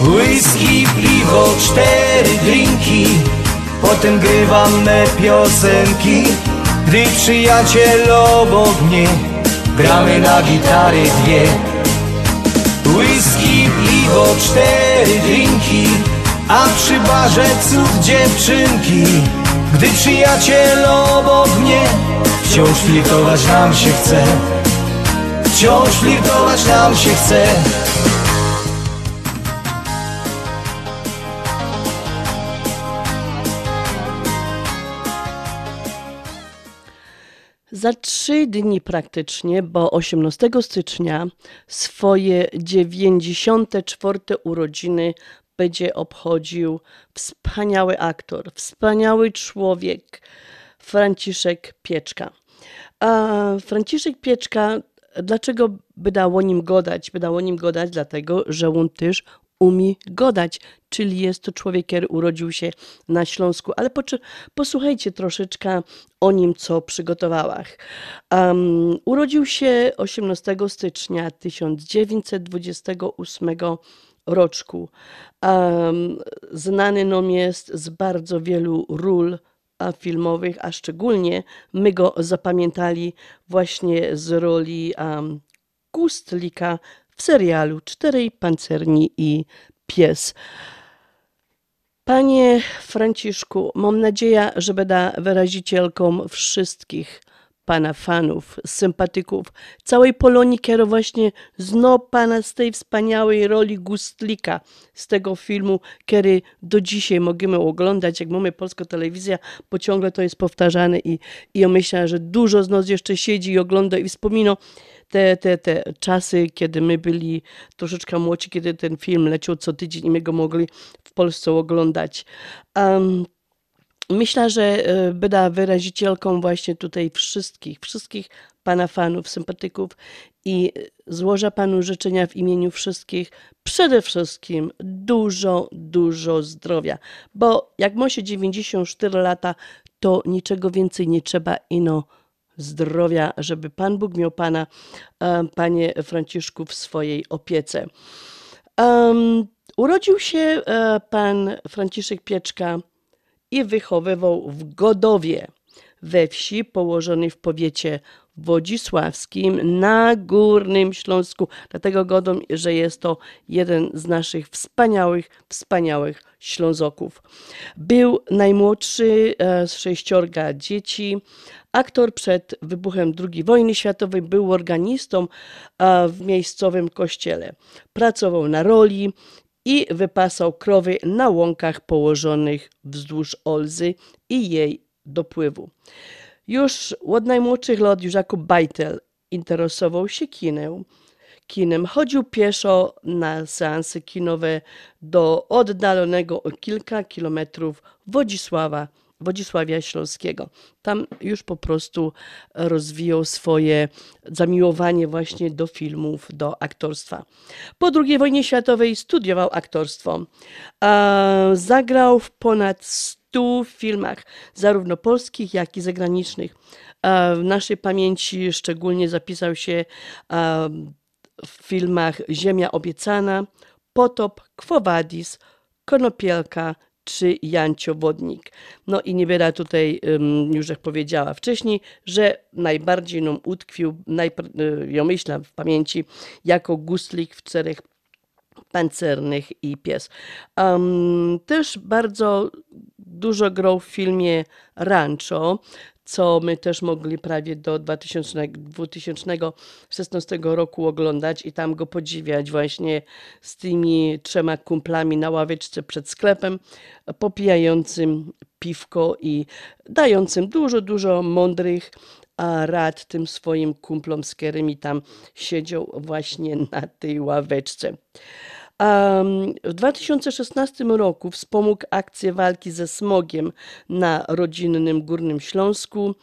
Whisky, piwo, cztery drinki Potem grywam me piosenki Gdy przyjaciel obok mnie Gramy na gitary dwie. Whisky, piwo, cztery drinki A przy barze cud dziewczynki. Gdy przyjaciel obok mnie Wciąż flirtować nam się chce Wciąż flirtować nam się chce Za trzy dni praktycznie, bo 18 stycznia swoje 94 urodziny będzie obchodził wspaniały aktor, wspaniały człowiek Franciszek Pieczka. A Franciszek Pieczka, dlaczego by dało nim godać? By dało nim godać dlatego, że on też umie godać, czyli jest to człowiek, który urodził się na Śląsku. Ale posłuchajcie troszeczkę o nim, co przygotowałach. Um, urodził się 18 stycznia 1928 roczku. Um, znany nam jest z bardzo wielu ról filmowych, a szczególnie my go zapamiętali właśnie z roli um, Kustlika w serialu Czterej Pancerni i Pies. Panie Franciszku, mam nadzieję, że będę wyrazicielką wszystkich Pana fanów, sympatyków, całej Polonii, która właśnie Pana z tej wspaniałej roli Gustlika, z tego filmu, który do dzisiaj możemy oglądać, jak mamy polską telewizję, bo ciągle to jest powtarzane i, i ja myślę, że dużo z nas jeszcze siedzi i ogląda i wspomina te, te, te czasy, kiedy my byli troszeczkę młodsi, kiedy ten film leciał co tydzień i my go mogli w Polsce oglądać. Um, Myślę, że e, będę wyrazicielką właśnie tutaj wszystkich, wszystkich Pana fanów, sympatyków i złożę Panu życzenia w imieniu wszystkich przede wszystkim dużo, dużo zdrowia, bo jak ma się 94 lata, to niczego więcej nie trzeba ino zdrowia, żeby Pan Bóg miał Pana, Panie Franciszku, w swojej opiece. Um, urodził się e, Pan Franciszek Pieczka i wychowywał w Godowie, we wsi położonej w powiecie wodzisławskim na Górnym Śląsku. Dlatego godą, że jest to jeden z naszych wspaniałych, wspaniałych Ślązoków. Był najmłodszy e, z sześciorga dzieci. Aktor przed wybuchem II wojny światowej był organistą e, w miejscowym kościele. Pracował na roli i wypasał krowy na łąkach położonych wzdłuż Olzy i jej dopływu. Już od najmłodszych lat jako bajtel interesował się kinem. kinem. Chodził pieszo na seanse kinowe do oddalonego o kilka kilometrów Wodzisława, Wodzisławia Śląskiego. Tam już po prostu rozwijał swoje zamiłowanie właśnie do filmów, do aktorstwa. Po II wojnie światowej studiował aktorstwo. Zagrał w ponad stu filmach, zarówno polskich, jak i zagranicznych. A W naszej pamięci szczególnie zapisał się a, w filmach Ziemia obiecana, Potop, Quo Vadis, Konopielka czy Jancio Wodnik. No i nie będę tutaj, już jak powiedziała wcześniej, że najbardziej nam utkwił, najpr- y, ja myślę w pamięci, jako guslik w czterech pancernych i pies. Um, też bardzo dużo grał w filmie Rancho, co my też mogli prawie do 2000, 2016 roku oglądać i tam go podziwiać właśnie z tymi trzema kumplami na ławeczce przed sklepem, popijającym piwko i dającym dużo, dużo mądrych rad tym swoim kumplom, z którymi tam siedział właśnie na tej ławeczce. W 2016 roku wspomógł akcję walki ze smogiem na rodzinnym Górnym Śląsku.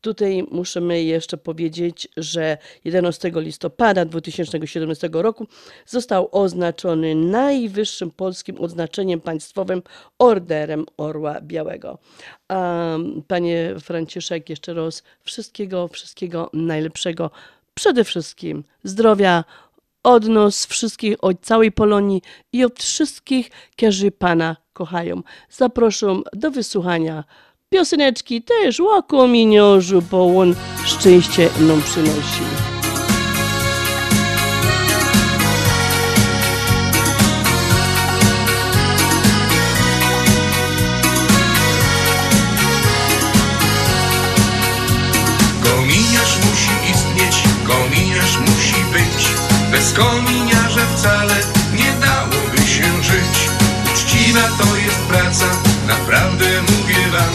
Tutaj musimy jeszcze powiedzieć, że 11 listopada 2017 roku został oznaczony najwyższym polskim odznaczeniem państwowym Orderem Orła Białego. Panie Franciszek, jeszcze raz wszystkiego, wszystkiego najlepszego. Przede wszystkim zdrowia od nas wszystkich, od całej Polonii i od wszystkich, którzy Pana kochają. Zapraszam do wysłuchania pioseneczki też łakominiorzu, bo on szczęście nam przynosi. Bez kominiarza wcale nie dałoby się żyć. Uczciwa to jest praca, naprawdę mówię wam.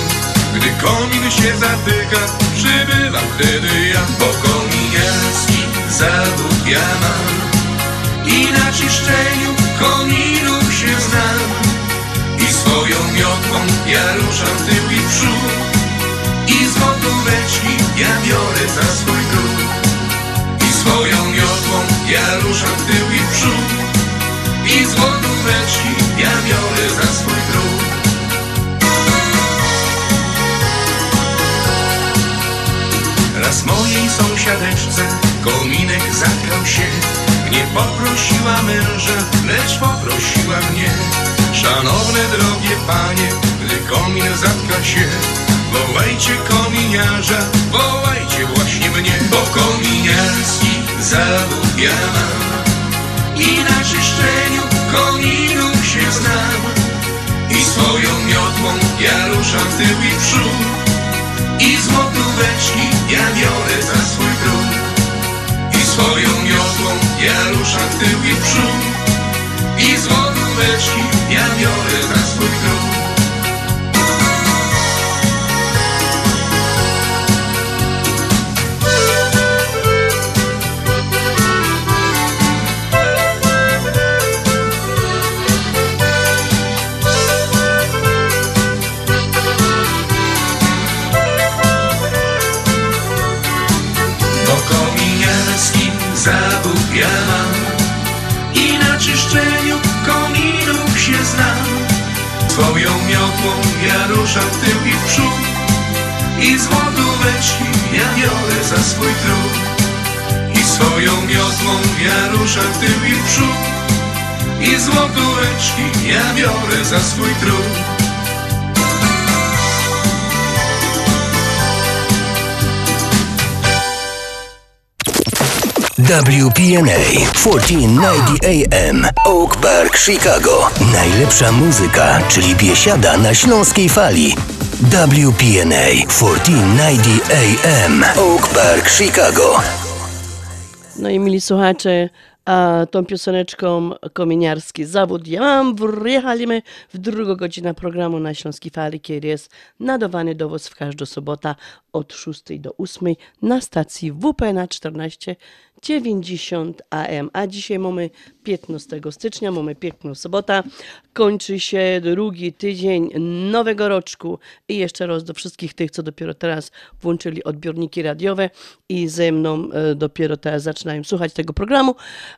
Gdy komin się zatyka, przybywam wtedy ja. Bo kominiarski zawód ja mam. I na czyszczeniu kominów się znam. I swoją miotłą ja ruszam tył i przód. I złotóweczki ja biorę za swój I swoją miotłą ja ruszam w tył i w przód. I złotóweczki ja biorę za swój trud Raz mojej sąsiadeczce kominek zagrał się. Nie poprosiła męża, lecz poprosiła mnie. Szanowne drogie panie, gdy komin zatka się Wołajcie kominiarza, wołajcie właśnie mnie. Bo kominiarski mam I na czyszczeniu kominów się znam. I swoją miotłą ja ruszam w tył i przód. I złotóweczki ja biorę za swój trud. I swoją miotłą ja ruszam w tył i przód. I złotóweczki ja biorę za swój trud Swoją miotłą ja ruszam w tył i w przód. I złotóweczki ja biorę za swój trud. I swoją miotłą ja ruszam w tył i w przód. I złotóweczki ja biorę za swój trud WPNA 1490 AM Oak Park, Chicago. Najlepsza muzyka, czyli biesiada na śląskiej fali. WPNA 1490 AM Oak Park, Chicago. No i mili słuchacze, a tą pioseneczką kominiarski zawód ja mam, wjechaliśmy w drugą godzinę programu na Śląskiej Fali, kiedy jest nadawany dowóz w każdą sobotę od 6 do 8 na stacji WP na 14 90 AM. A dzisiaj mamy 15 stycznia, mamy piękną sobotę. Kończy się drugi tydzień nowego roczku. I jeszcze raz do wszystkich tych, co dopiero teraz włączyli odbiorniki radiowe i ze mną e, dopiero teraz zaczynają słuchać tego programu.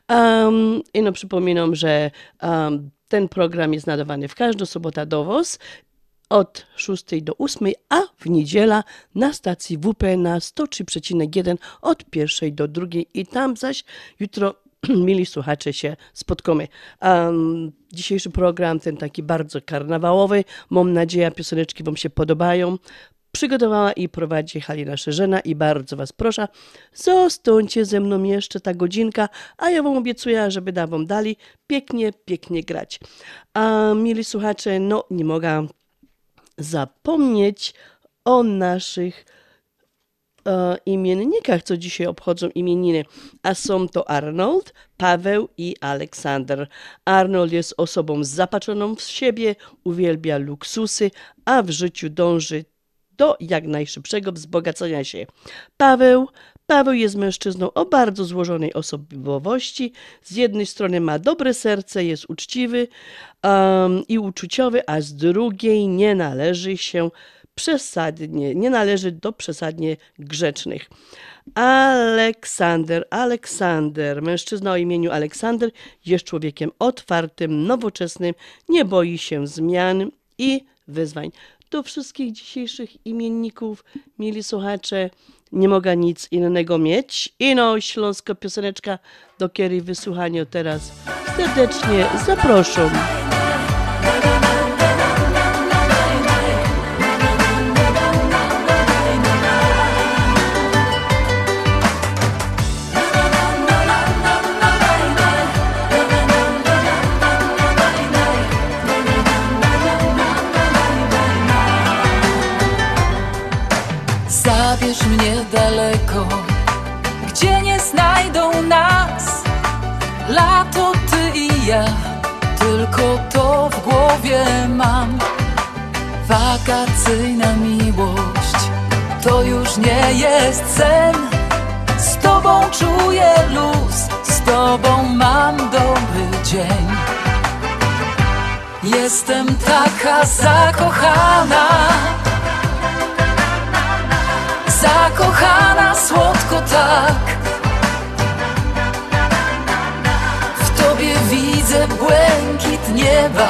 Um, I no przypominam, że um, Ten program jest nadawany w każdą sobotę do WOS od 6 do 8, a w niedziela na stacji WP na 103,1 od 1 do 2 i tam zaś jutro mili słuchacze się spotkamy. Um, dzisiejszy program, ten taki bardzo karnawałowy, mam nadzieję, pioseneczki Wam się podobają. Przygotowała i prowadzi Halina Szerzena i bardzo Was proszę, zostańcie ze mną jeszcze ta godzinka, a ja Wam obiecuję, że będę Wam dali pięknie, pięknie grać. A mili słuchacze, no nie mogę zapomnieć o naszych e, imiennikach, co dzisiaj obchodzą imieniny, a są to Arnold, Paweł i Aleksander. Arnold jest osobą zapatrzoną w siebie, uwielbia luksusy, a w życiu dąży do jak najszybszego wzbogacenia się. Paweł Paweł jest mężczyzną o bardzo złożonej osobowości. Z jednej strony ma dobre serce, jest uczciwy um, i uczuciowy, a z drugiej nie należy się przesadnie, nie należy do przesadnie grzecznych. Aleksander, Aleksander, mężczyzna o imieniu Aleksander jest człowiekiem otwartym, nowoczesnym, nie boi się zmian i wyzwań. Do wszystkich dzisiejszych imienników, mieli słuchacze, nie mogę nic innego mieć. Ino śląska pioseneczka, do której wysłuchania teraz serdecznie zapraszam. Tylko to w głowie mam. Wakacyjna miłość, to już nie jest sen. Z tobą czuję luz, z tobą mam dobry dzień. Jestem taka zakochana. Zakochana słodko tak W tobie widzę błękit nieba.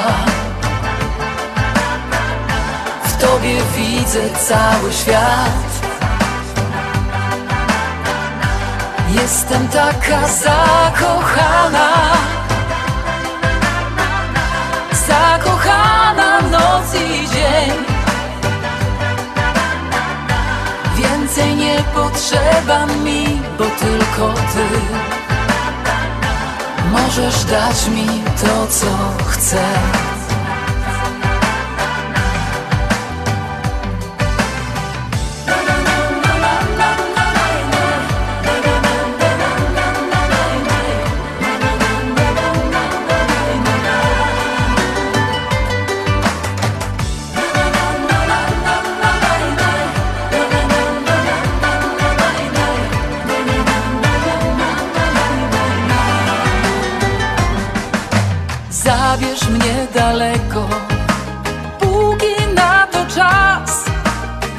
W tobie widzę cały świat. Jestem taka zakochana. Zakochana noc i dzień. Więcej nie potrzeba mi, bo tylko ty Możesz dać mi to, co chcę mnie daleko, póki na to czas.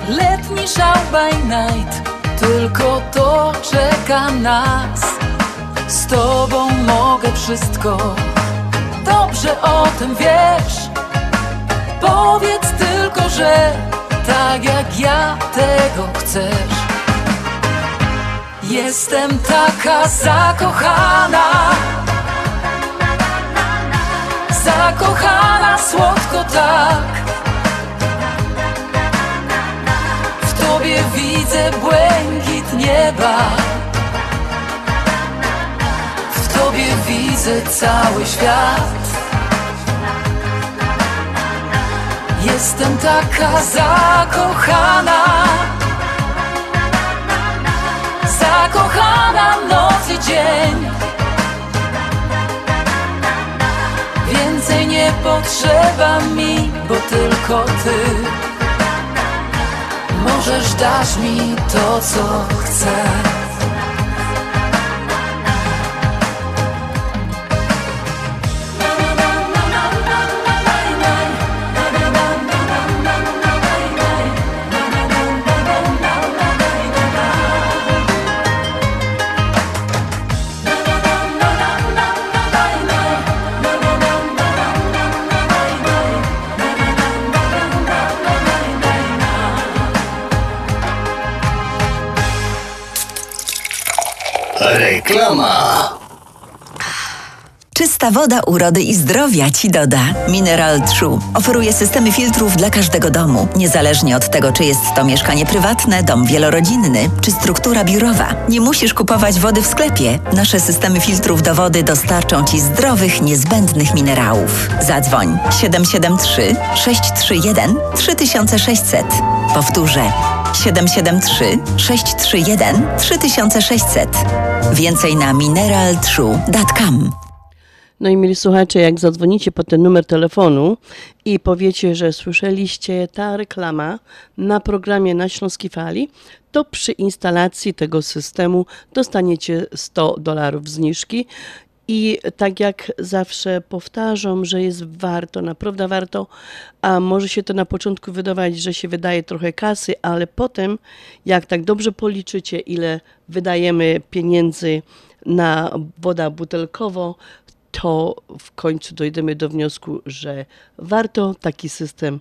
Letni szał by night, tylko to czeka nas. Z tobą mogę wszystko, dobrze o tym wiesz. Powiedz tylko, że tak jak ja tego chcesz. Jestem taka zakochana. Zakochana słodko tak. W tobie widzę błękit nieba. W tobie widzę cały świat. Jestem taka zakochana. Zakochana noc i dzień Więcej nie potrzeba mi, bo tylko ty. Możesz dać mi to, co chcę Reklama. Czysta woda urody i zdrowia ci doda. Mineral True oferuje systemy filtrów dla każdego domu, niezależnie od tego, czy jest to mieszkanie prywatne, dom wielorodzinny, czy struktura biurowa. Nie musisz kupować wody w sklepie. Nasze systemy filtrów do wody dostarczą ci zdrowych, niezbędnych minerałów. Zadzwoń 773 631 3600. Powtórzę 773 631 3600. Więcej na mineraltrue.com. No i mieli słuchacze, jak zadzwonicie po ten numer telefonu i powiecie, że słyszeliście ta reklama na programie na Śląskiej Fali, to przy instalacji tego systemu dostaniecie 100 dolarów zniżki. I tak jak zawsze powtarzam, że jest warto, naprawdę warto, a może się to na początku wydawać, że się wydaje trochę kasy, ale potem, jak tak dobrze policzycie, ile wydajemy pieniędzy na wodę butelkową, to w końcu dojdziemy do wniosku, że warto taki system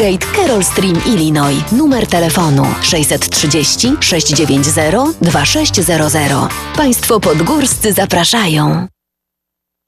Westgate Carroll Stream, Illinois. Numer telefonu 630 690 2600. Państwo podgórscy zapraszają.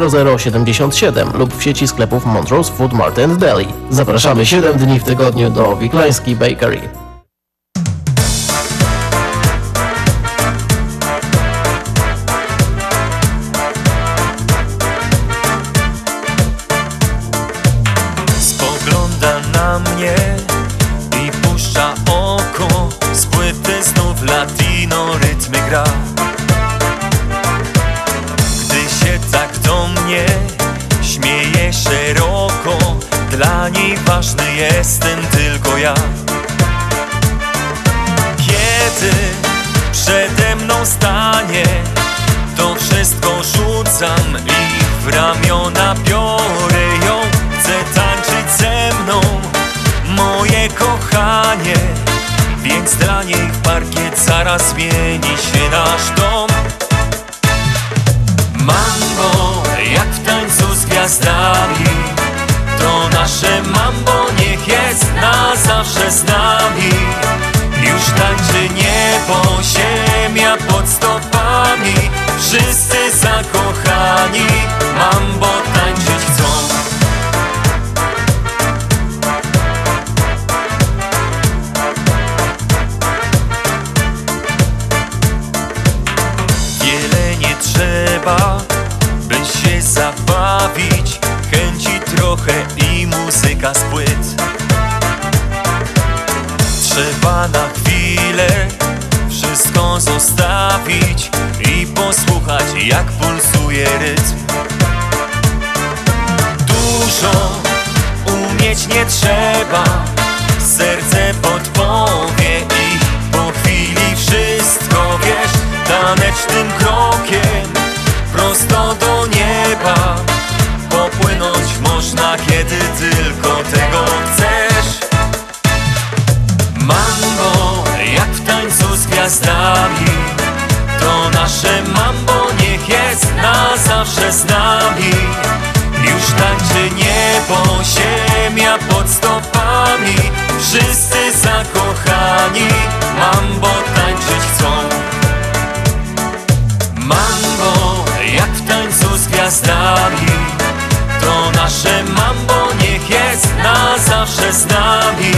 0077 lub w sieci sklepów Montrose Food Mart and Deli. Zapraszamy 7 dni w tygodniu do Wiklański Bakery. Spogląda na mnie i puszcza oko Z płyty znów latino rytmy gra mnie śmieje szeroko. Dla niej ważny jestem tylko ja. Kiedy przede mną stanie To wszystko rzucam i w ramiona biorę ją. Chcę tańczyć ze mną moje kochanie. Więc dla niej parkiet zaraz zmieni się nasz dom. Mambo, gwiazdami. To nasze mambo niech jest na zawsze z nami. Już tańczy niebo, ziemia pod stopami. Wszyscy zakochani mambo tańczyć chcą. Wiele nie trzeba, by się zabawić trochę i muzyka z płyt. Trzeba na chwilę wszystko zostawić I posłuchać jak pulsuje rytm. Dużo umieć nie trzeba Serce podpowie i po chwili wszystko wiesz. Tanecznym krokiem prosto do można kiedy tylko tego chcesz. Mambo, jak w tańcu z gwiazdami To nasze mambo niech jest na zawsze z nami. Już tańczy niebo, ziemia pod stopami Wszyscy zakochani mambo tańczyć chcą. Mambo, jak w tańcu z gwiazdami nasze mambo niech jest na zawsze z nami.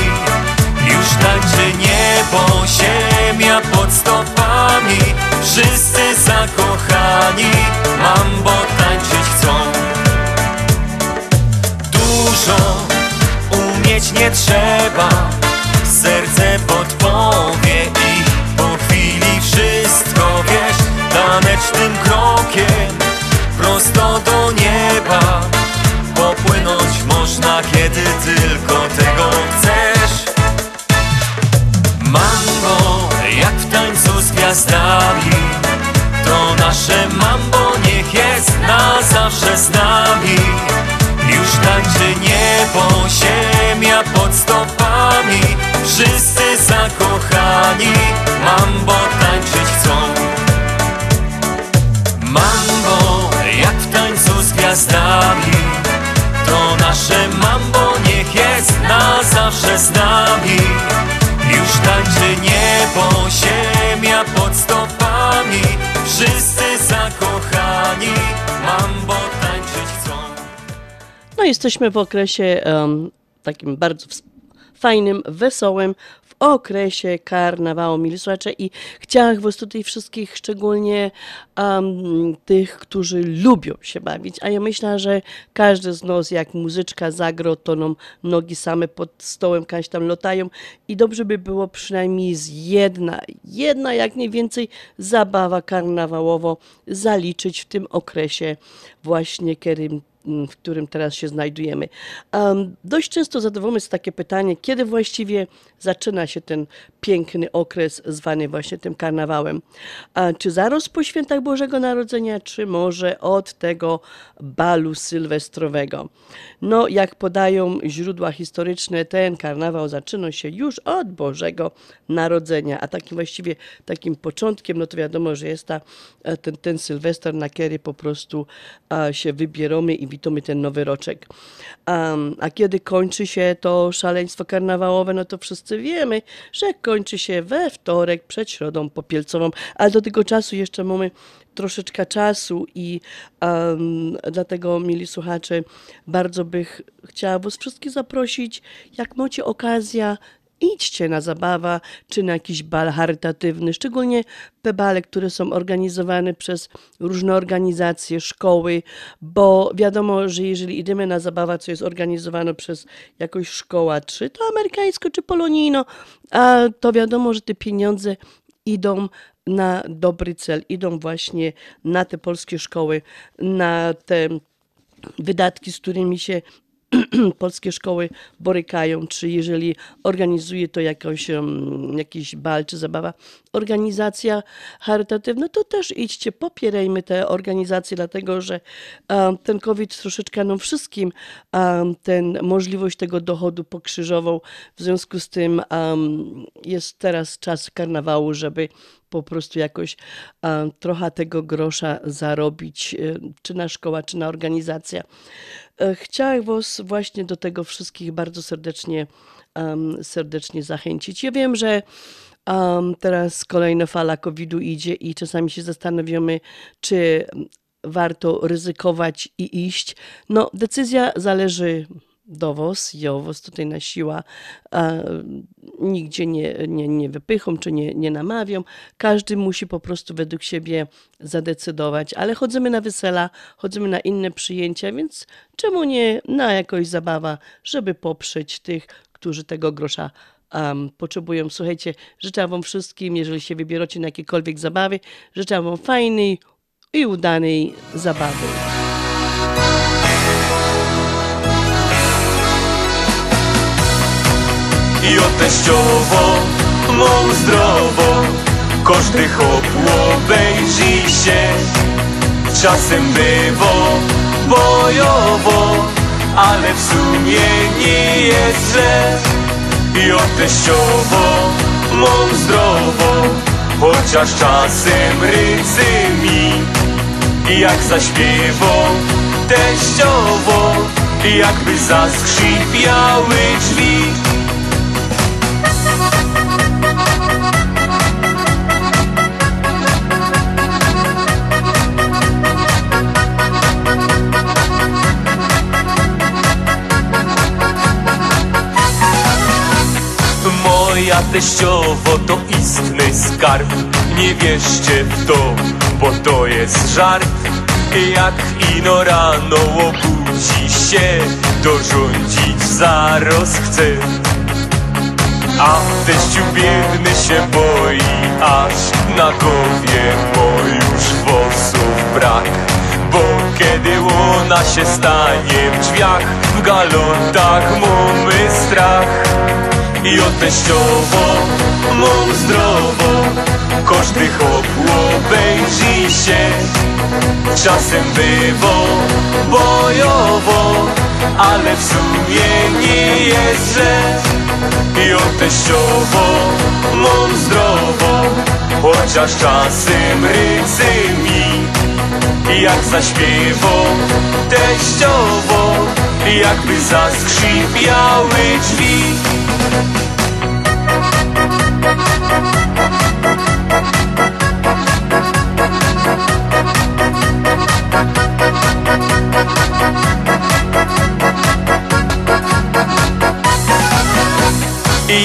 Już tańczy niebo, ziemia pod stopami. Wszyscy zakochani mambo tańczyć chcą. Dużo umieć nie trzeba Serce podpowie i po chwili wszystko wiesz. Tanecznym krokiem prosto do nieba. Kiedy tylko tego chcesz. Mambo, jak w tańcu z gwiazdami To nasze mambo niech jest na zawsze z nami. Już tańczy niebo, ziemia pod stopami Wszyscy zakochani mambo tańczyć chcą. Mambo, jak w tańcu z gwiazdami To nasze mambo jest na zawsze z nami. Już tańczy niebo, ziemia pod stopami. Wszyscy zakochani mambo tańczyć chcą. No jesteśmy w okresie em, takim bardzo fajnym, wesołym, okresie karnawału, mili słuchacze i chciałam was tutaj wszystkich, szczególnie em, tych, którzy lubią się bawić, a ja myślę, że każdy z nas, jak muzyczka zagro, to nam nogi same pod stołem kaś tam lotają. I dobrze by było przynajmniej z jedna, jedna jak najwięcej zabawa karnawałowo zaliczyć w tym okresie właśnie, kiedy w którym teraz się znajdujemy. Dość często zadawamy sobie takie pytanie, kiedy właściwie zaczyna się ten piękny okres zwany właśnie tym karnawałem. Czy zaraz po świętach Bożego Narodzenia, czy może od tego balu sylwestrowego? No, jak podają źródła historyczne, ten karnawał zaczyna się już od Bożego Narodzenia, a takim właściwie takim początkiem, no to wiadomo, że jest ta, e, ten, ten Sylwester, na kiedy po prostu się wybieramy i witamy ten nowy roczek. Um, a kiedy kończy się to szaleństwo karnawałowe, no to wszyscy wiemy, że kończy się we wtorek przed środą popielcową, ale do tego czasu jeszcze mamy troszeczkę czasu i um, dlatego, mili słuchacze, bardzo bych chciała was wszystkich zaprosić, jak macie okazję, idźcie na zabawę czy na jakiś bal charytatywny, szczególnie te bale, które są organizowane przez różne organizacje, szkoły, bo wiadomo, że jeżeli idziemy na zabawę, co jest organizowane przez jakąś szkołę, czy to amerykańską, czy polonijną, a to wiadomo, że te pieniądze idą na dobry cel, idą właśnie na te polskie szkoły, na te wydatki, z którymi się polskie szkoły borykają, czy jeżeli organizuje to jakoś, um, jakiś bal czy zabawa, organizacja charytatywna, to też idźcie, popierajmy te organizacje, dlatego że ten COVID troszeczkę nam wszystkim ten możliwość tego dochodu pokrzyżował. W związku z tym jest teraz czas karnawału, żeby po prostu jakoś trochę tego grosza zarobić, e, czy na szkoła, czy na organizacja. E, Chciałam Was właśnie do tego wszystkich bardzo serdecznie, um, serdecznie zachęcić. Ja wiem, że um, teraz kolejna fala COVID-u idzie i czasami się zastanawiamy, czy warto ryzykować i iść. No, decyzja zależy do was, ja was tutaj na siła a, nigdzie nie, nie, nie wypycham czy nie, nie namawiam. Każdy musi po prostu według siebie zadecydować, ale chodzimy na wesela, chodzimy na inne przyjęcia, więc czemu nie na jakąś zabawa, żeby poprzeć tych, którzy tego grosza um, potrzebują. Słuchajcie, życzę wam wszystkim, jeżeli się wybieracie na jakiekolwiek zabawy, życzę wam fajnej i udanej zabawy. I o teściowo, mą zdrowo. Każdy chłop obejrzy się Czasem bywo bojowo Ale w sumie nie jest źle. I o teściowo, mą zdrowo Chociaż czasem rycy mi. Jak zaśpiewą teściowo Jakby zaskrzypiały drzwi Moja teściowo to istny skarb. Nie wierzcie w to, bo to jest żart. Jak ino rano obudzi się Dorządzić zaraz chce. A teściu biedny się boi Aż na głowie bo już włosów brak. Bo kiedy ona się stanie w drzwiach W galotach mamy strach I o teściowo mam zdrowo. Każdy chłop obejrzy się Czasem bywo bojowo Ale w sumie nie jest źle. I o teściowo mam zdrowo Chociaż czasem rycy mi Jak zaśpiewo teściowo Jakby zaskrzypiały drzwi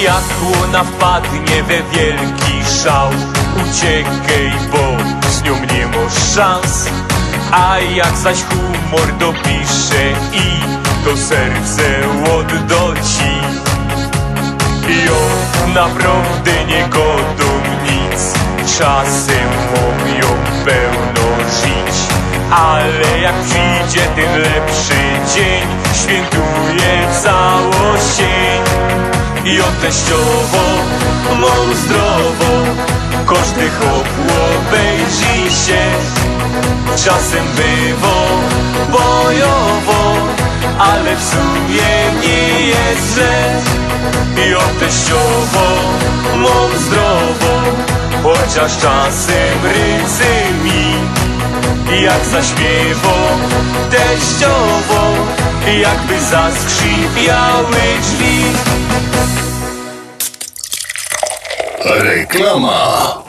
Jak łona wpadnie we wielki szał Uciekaj, bo z nią nie masz szans. A jak zaś humor dopisze i to serce odda ci Jo, naprawdę nie godą nic. Czasem mówią pełno żyć Ale jak przyjdzie ten lepszy dzień Świętuje całoścień i o teściowo mam zdrowo Każdy chłop obejrzy się. Czasem bywo bojowo Ale w sumie nie jest źle I o teściowo mam zdrowo Chociaż czasem rycy mi Jak zaśpiewo teściowo Jakby zaskrzypiały drzwi Reklama.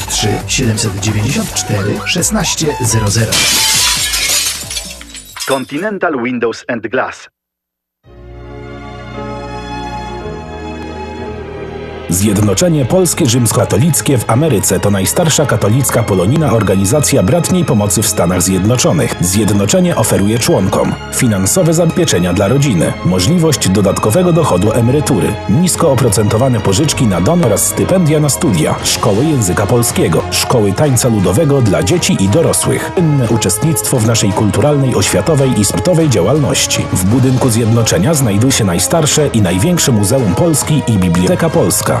773 794 1600 Continental Windows and Glass Zjednoczenie Polskie Rzymskokatolickie w Ameryce to najstarsza katolicka polonijna organizacja bratniej pomocy w Stanach Zjednoczonych. Zjednoczenie oferuje członkom finansowe zabezpieczenia dla rodziny, możliwość dodatkowego dochodu emerytury, nisko oprocentowane pożyczki na dom oraz stypendia na studia, szkoły języka polskiego, szkoły tańca ludowego dla dzieci i dorosłych, inne uczestnictwo w naszej kulturalnej, oświatowej i sportowej działalności. W budynku Zjednoczenia znajduje się najstarsze i największe Muzeum Polski i Biblioteka Polska.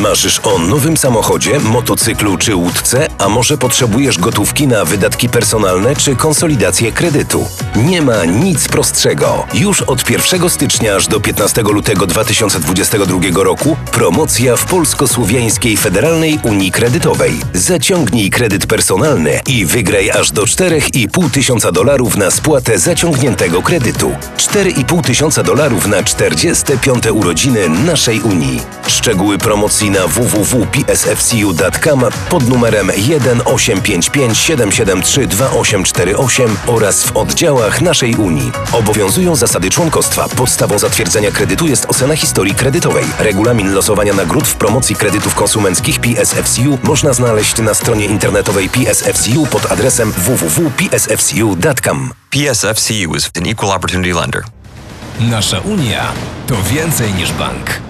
Marzysz o nowym samochodzie, motocyklu czy łódce, a może potrzebujesz gotówki na wydatki personalne czy konsolidację kredytu? Nie ma nic prostszego. Już od 1 stycznia aż do 15 lutego 2022 roku promocja w Polsko-Słowiańskiej Federalnej Unii Kredytowej. Zaciągnij kredyt personalny i wygraj aż do 4,5 tysiąca dolarów na spłatę zaciągniętego kredytu. 4,5 tysiąca dolarów na 45. urodziny naszej Unii. Szczegóły promocji na www.psfcu.com pod numerem 1855 773 2848 oraz w oddziałach naszej Unii. Obowiązują zasady członkostwa. Podstawą zatwierdzenia kredytu jest ocena historii kredytowej. Regulamin losowania nagród w promocji kredytów konsumenckich PSFCU można znaleźć na stronie internetowej PSFCU pod adresem www.psfcu.com. PSFCU is an equal opportunity lender. Nasza Unia to więcej niż bank.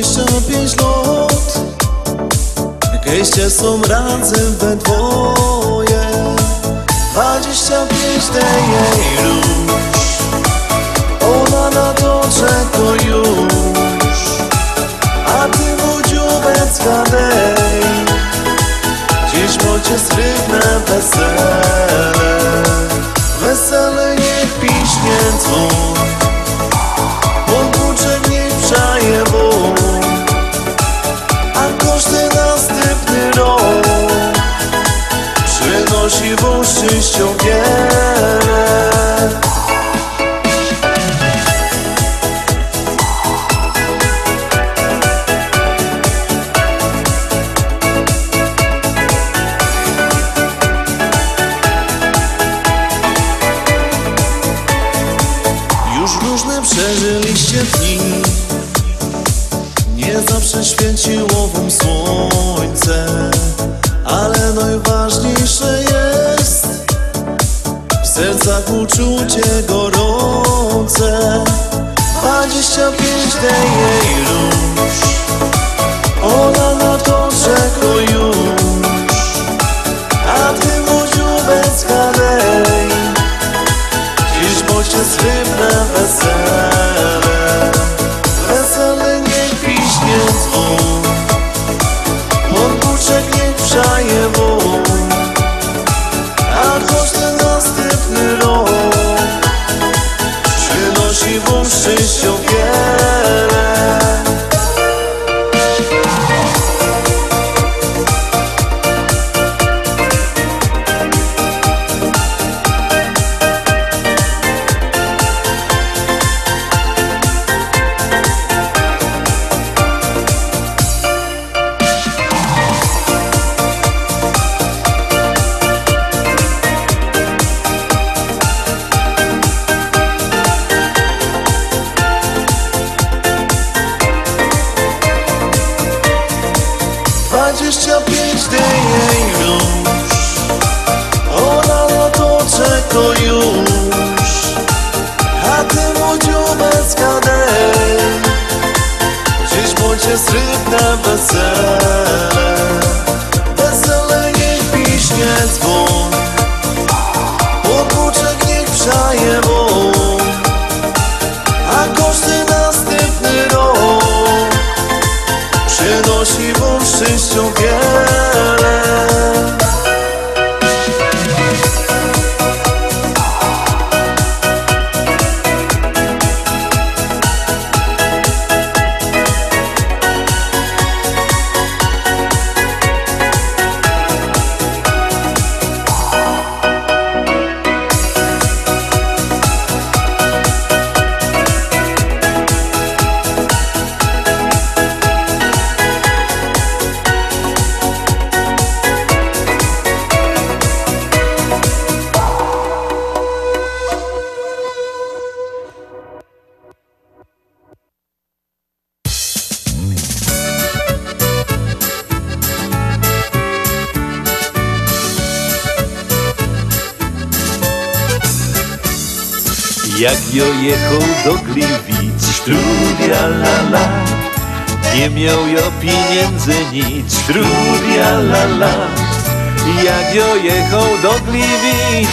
25 lat Gejście są razem we dwoje. 25 dej jej róż. Ona na to czeka już. A ty mu dziubec gadej Dziś mocie srybne wesele. Wesele niech piśnie dzwon 不是修炼。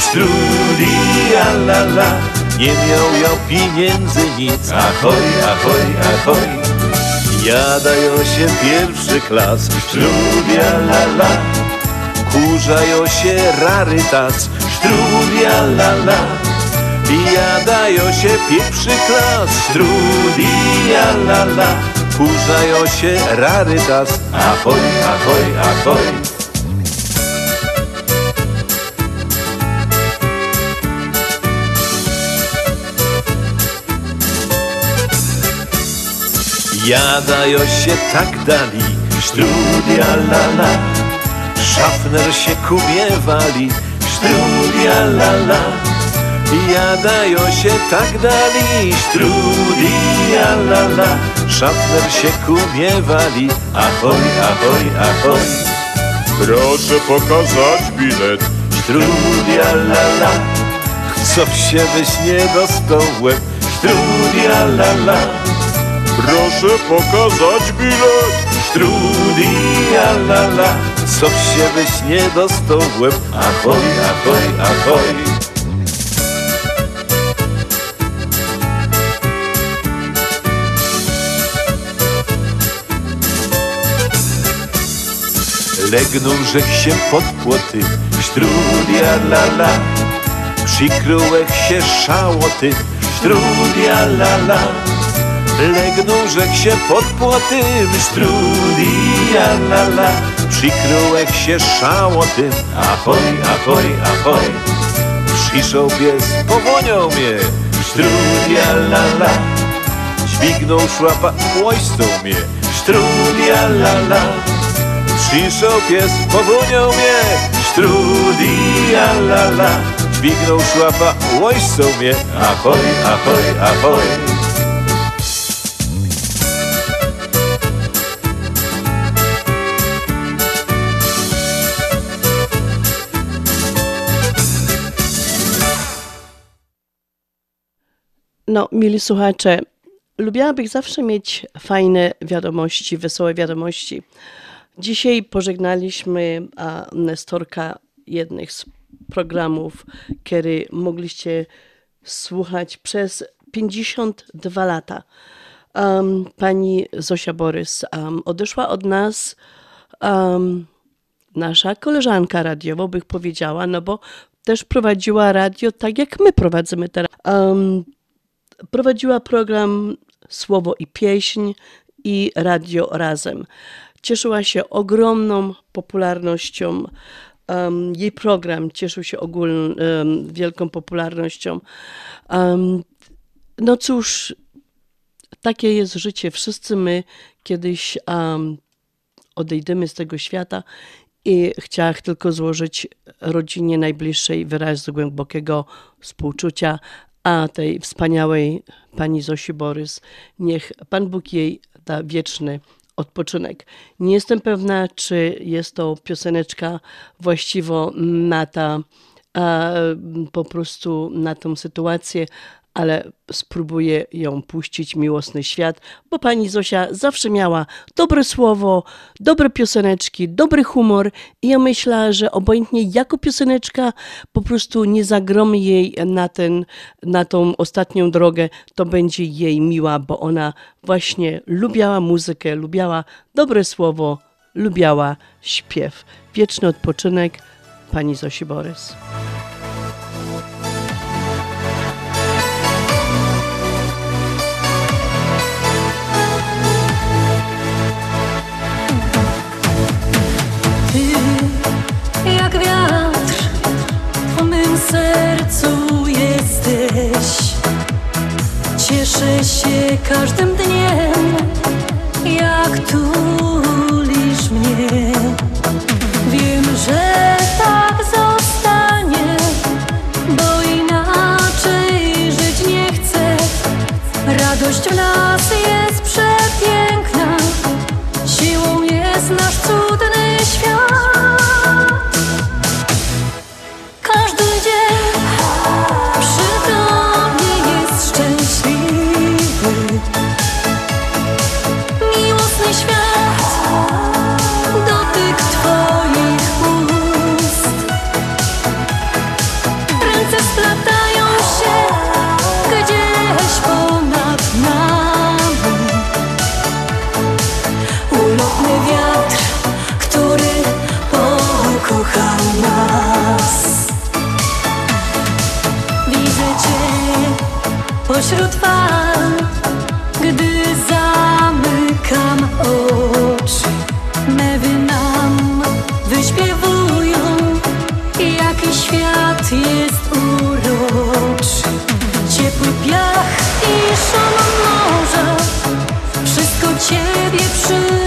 Strudia la la. Nie miał jo pieniędzy nic, ahoj, ahoj, ahoj. Jadają się pierwszy klas, strudia la la. Kurzają się rarytas, strudia la la. Jadają się pierwszy klas, strudia la la. Kurzają się rarytas, ahoj, ahoj, ahoj Jadają się tak dali, strudia la la. Szafner się kubie wali, strudia la la. Jadają się tak dali, strudia la la. Szafner się kubie wali, ahoj, ahoj, ahoj. Proszę pokazać bilet. Strudia la la. Chcą się byś nie dostał w łeb, strudia la la Proszę pokazać bilet. Strudia la la. Co się byś nie dostał w łeb. Ahoj, ahoj, ahoj. Legnął rzek się pod płoty. Strudia la la. Przykryłek się szałoty. Strudia la la Legnął rzek się pod płotym Strudia la la. Przykryłek się szałotym Ahoj, ahoj, ahoj. Przyszł pies, powoniał mnie. Strudia la la. Dźwignął szłapa, łojstą mnie. Strudia la la. Przyszł pies, powoniał mnie. Strudia la la. Dźwignął szłapa, łojstą mnie. Ahoj, ahoj, ahoj No, mili słuchacze, lubiłabym zawsze mieć fajne wiadomości, wesołe wiadomości. Dzisiaj pożegnaliśmy a, Nestorka jednych z programów, który mogliście słuchać przez 52 lata. Um, pani Zosia Borys um, odeszła od nas um, nasza koleżanka radiowa, bych powiedziała, no bo też prowadziła radio tak jak my prowadzimy teraz. Um, prowadziła program Słowo i Pieśń i Radio Razem. Cieszyła się ogromną popularnością. Um, jej program cieszył się ogólną, um, wielką popularnością. Um, no cóż, takie jest życie. Wszyscy my kiedyś odejdziemy z tego świata i chciałam tylko złożyć rodzinie najbliższej wyraz głębokiego współczucia, a tej wspaniałej pani Zosi Borys, niech Pan Bóg jej da wieczny odpoczynek. Nie jestem pewna, czy jest to pioseneczka właściwo na ta, po prostu na tą sytuację, ale spróbuję ją puścić miłosny świat, bo pani Zosia zawsze miała dobre słowo, dobre pioseneczki, dobry humor i ja myślę, że obojętnie jako pioseneczka po prostu nie zagromy jej na, ten, na tą ostatnią drogę, to będzie jej miła, bo ona właśnie lubiała muzykę, lubiała dobre słowo, lubiała śpiew. Wieczny odpoczynek pani Zosi Borys. Sercu jesteś. Cieszę się każdym dniem, jak tulisz mnie. Wiem, że tak zostanie, bo inaczej żyć nie chcę. Radość w nas jest przepiękna, siłą jest nasz cudny pośród fal Gdy zamykam oczy. Mewy nam wyśpiewują Jaki świat jest uroczy. Ciepły piach i szum morza Wszystko Ciebie przypomina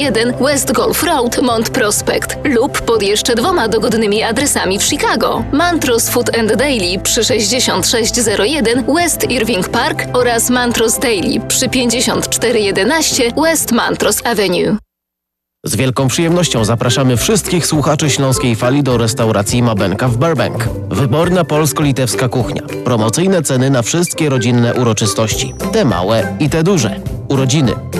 West Golf Road, Mont Prospect lub pod jeszcze dwoma dogodnymi adresami w Chicago. Mantros Food and Daily przy 6601 West Irving Park oraz Mantros Daily przy 5411 West Mantros Avenue. Z wielką przyjemnością zapraszamy wszystkich słuchaczy Śląskiej Fali do restauracji Mabenka w Burbank. Wyborna polsko-litewska kuchnia. Promocyjne ceny na wszystkie rodzinne uroczystości. Te małe i te duże. Urodziny,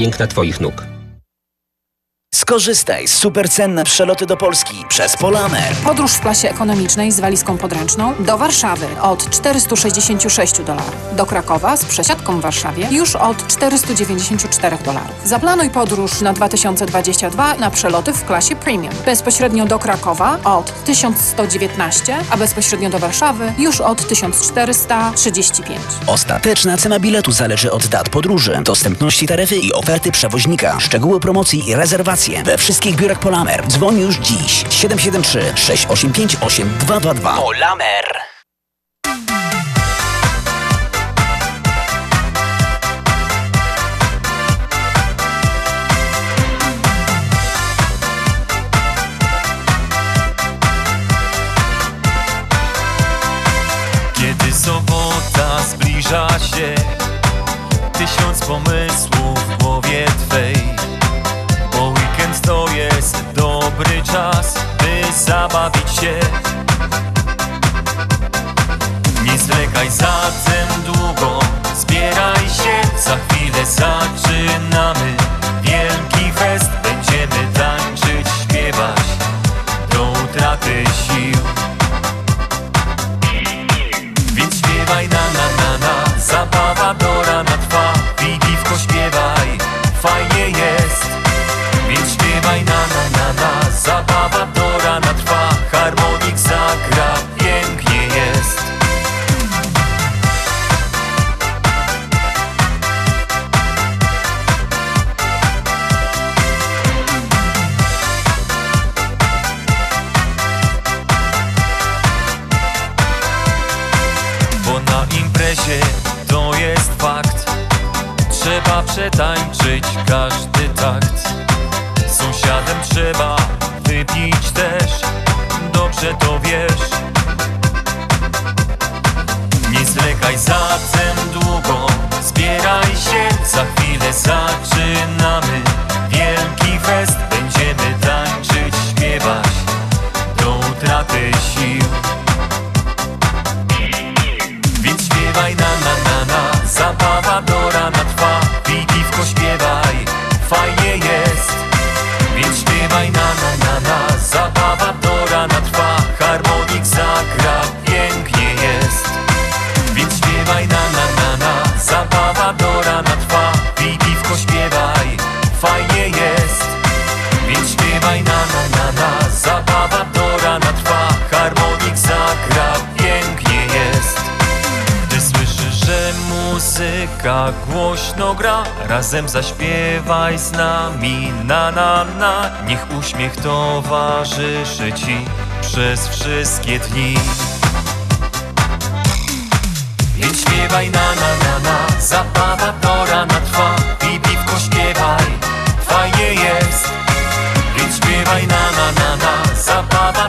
piękna Twoich nóg. Skorzystaj z supercenne przeloty do Polski przez Polamer. Podróż w klasie ekonomicznej z walizką podręczną do Warszawy od 466 dolarów. Do Krakowa z przesiadką w Warszawie już od 494 dolarów. Zaplanuj podróż na 2022 na przeloty w klasie premium. Bezpośrednio do Krakowa od 1119, a bezpośrednio do Warszawy już od 1435. Ostateczna cena biletu zależy od dat podróży, dostępności taryfy i oferty przewoźnika. Szczegóły promocji i rezerwacje we wszystkich biurach Polamer. Dzwoń już dziś 773 685 8222. Polamer. się. Nie zwlekaj zatem długo Zbieraj się, za chwilę zaczynamy. Wielki fest, będziemy tańczyć, śpiewać Do utraty sił. Więc śpiewaj na na na na Zabawa do rana trwa Wigiwko śpiewaj, fajnie jest. Więc śpiewaj na na na na Zabawa do przetańczyć każdy takt. Z Sąsiadem trzeba wypić też Dobrze to wiesz. Nie zwlekaj zatem długo Zbieraj się, za chwilę zaczynamy Wielki fest, głośno gra. Razem zaśpiewaj z nami na na na. Niech uśmiech towarzyszy ci przez wszystkie dni. Więc śpiewaj na na na na. Zabawa do rana trwa I piwko śpiewaj, fajnie jest. Więc śpiewaj na na na na. Zabawa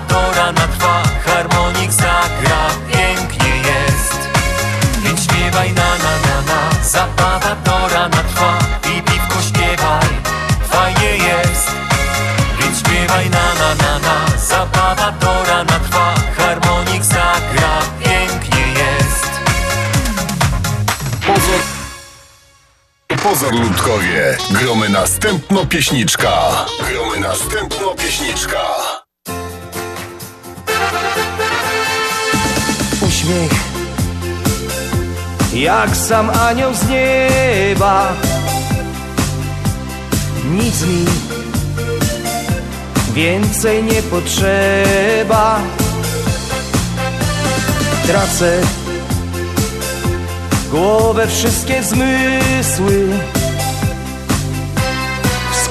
Pozor Ludkowie. Gromy następno pieśniczka. Gromy następno pieśniczka. Uśmiech jak sam anioł z nieba Nic mi więcej nie potrzeba Tracę głowę, wszystkie zmysły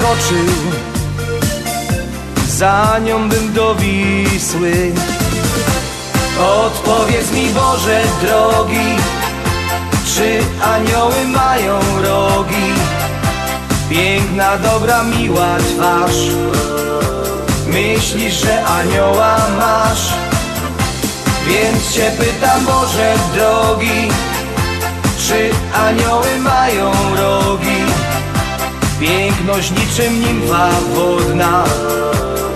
Wskoczył za nią bym do Wisły Odpowiedz mi Boże drogi czy anioły mają rogi? Piękna, dobra, miła twarz Myślisz, że anioła masz? Więc cię pytam, Boże drogi Czy anioły mają rogi? Piękność niczym nimfa wodna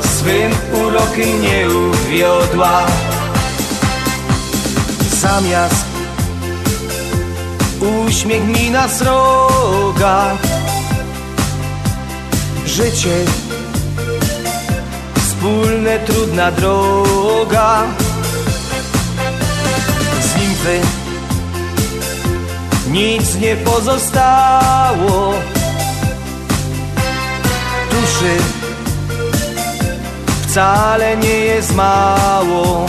Swym urokiem nie uwiodła. Zamiast uśmiech mi na sroga Życie Wspólne trudna droga. Z nimfy Nic nie pozostało Duszy Wcale nie jest mało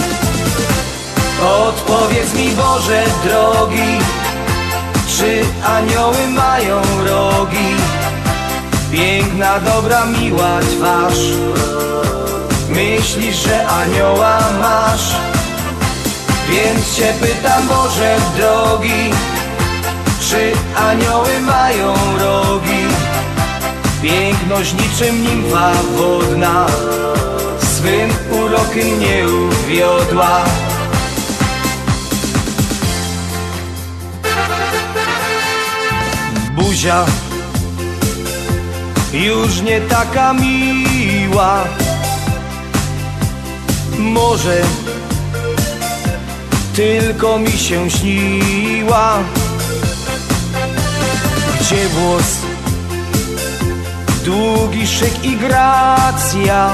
Odpowiedz mi Boże drogi czy anioły mają rogi? Piękna, dobra, miła twarz Myślisz, że anioła masz? Więc cię pytam, Boże drogi Czy anioły mają rogi? Piękność niczym nimfa wodna Swym urokiem nie uwiodła. Buzia już nie taka miła. Może tylko mi się śniła. Gdzie włos, długi szyk i gracja.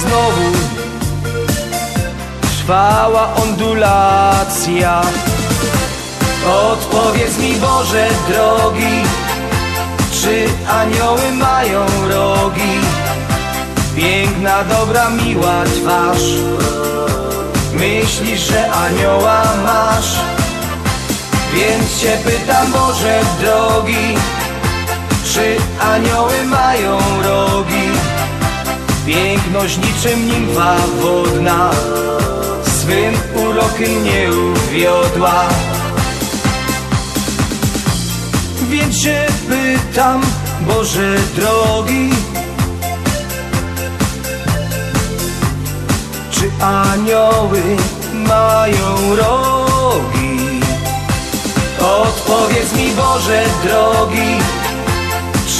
Znowu trwała ondulacja. Odpowiedz mi Boże drogi Czy anioły mają rogi? Piękna, dobra, miła twarz. Myślisz, że anioła masz? Więc cię pytam Boże drogi Czy anioły mają rogi? Piękność niczym nimfa wodna Swym urokiem nie uwiodła Więc się pytam, Boże drogi Czy anioły mają rogi? Odpowiedz mi Boże drogi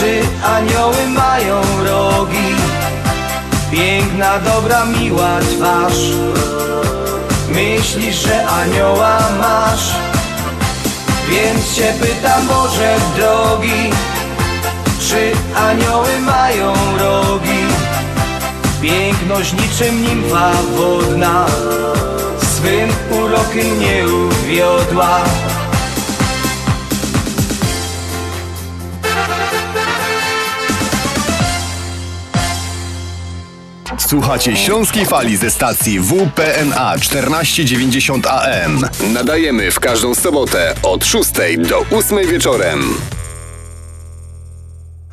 Czy anioły mają rogi? Piękna, dobra, miła twarz. Myślisz, że anioła masz? Więc cię pytam Boże drogi. Czy anioły mają rogi? Piękność niczym nimfa wodna. Swym urokiem nie uwiodła Słuchacie Śląskiej Fali ze stacji WPNA 1490 AM. Nadajemy w każdą sobotę od 6 do 8 wieczorem.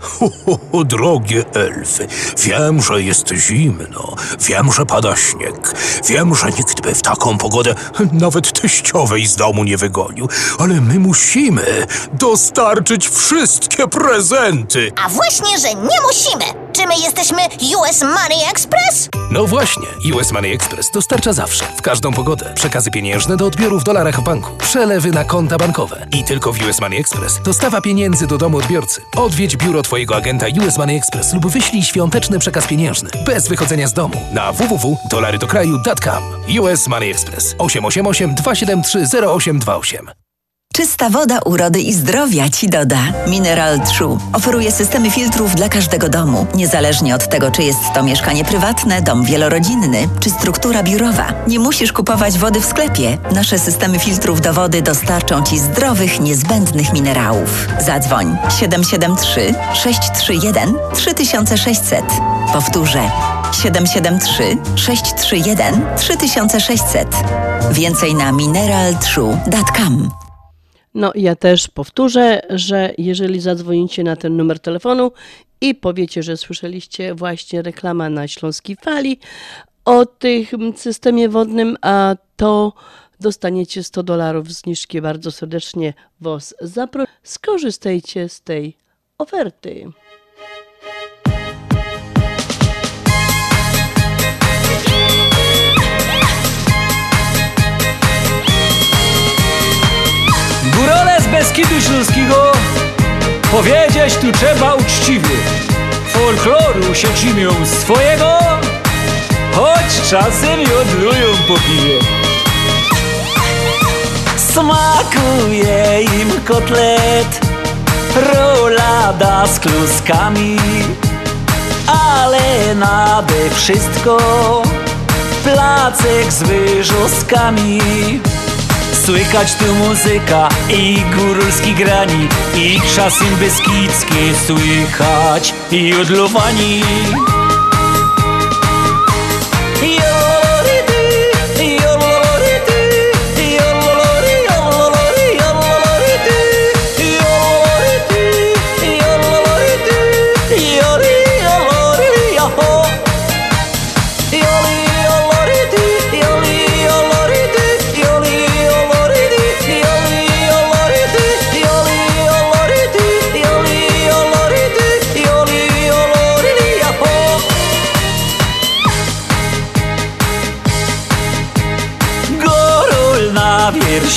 Ho, ho, ho, drogie elfy, wiem, że jest zimno, wiem, że pada śnieg, wiem, że nikt by w taką pogodę nawet teściowej z domu nie wygonił, ale my musimy dostarczyć wszystkie prezenty. A właśnie, że nie musimy! Czy my jesteśmy US Money Express? No właśnie, US Money Express dostarcza zawsze, w każdą pogodę, przekazy pieniężne do odbioru w dolarach w banku, przelewy na konta bankowe i tylko w US Money Express dostawa pieniędzy do domu odbiorcy. Odwiedź biuro Twojego agenta US Money Express lub wyślij świąteczny przekaz pieniężny bez wychodzenia z domu na www.dolarydokraju.com. US Money Express 888 273 0828. Czysta woda urody i zdrowia Ci doda. Mineral True oferuje systemy filtrów dla każdego domu, niezależnie od tego, czy jest to mieszkanie prywatne, dom wielorodzinny, czy struktura biurowa. Nie musisz kupować wody w sklepie. Nasze systemy filtrów do wody dostarczą Ci zdrowych, niezbędnych minerałów. Zadzwoń 773 631 3600. Powtórzę 773 631 3600. Więcej na mineraltrue.com. No, ja też powtórzę, że jeżeli zadzwonicie na ten numer telefonu i powiecie, że słyszeliście właśnie reklama na Śląskiej Fali o tym systemie wodnym, a to dostaniecie 100 dolarów zniżki. Bardzo serdecznie Was zapraszam. Skorzystajcie z tej oferty. Beskidu Śląskiego Powiedzieć tu trzeba uczciwie. Folkloru się czymią swojego Choć czasem i odlują po piwie. Smakuje im kotlet Rolada z kluskami Ale nade wszystko Placek z wyżoskami Słychać tu muzyka i góralski grani I czasem beskidzkie słychać i odlowani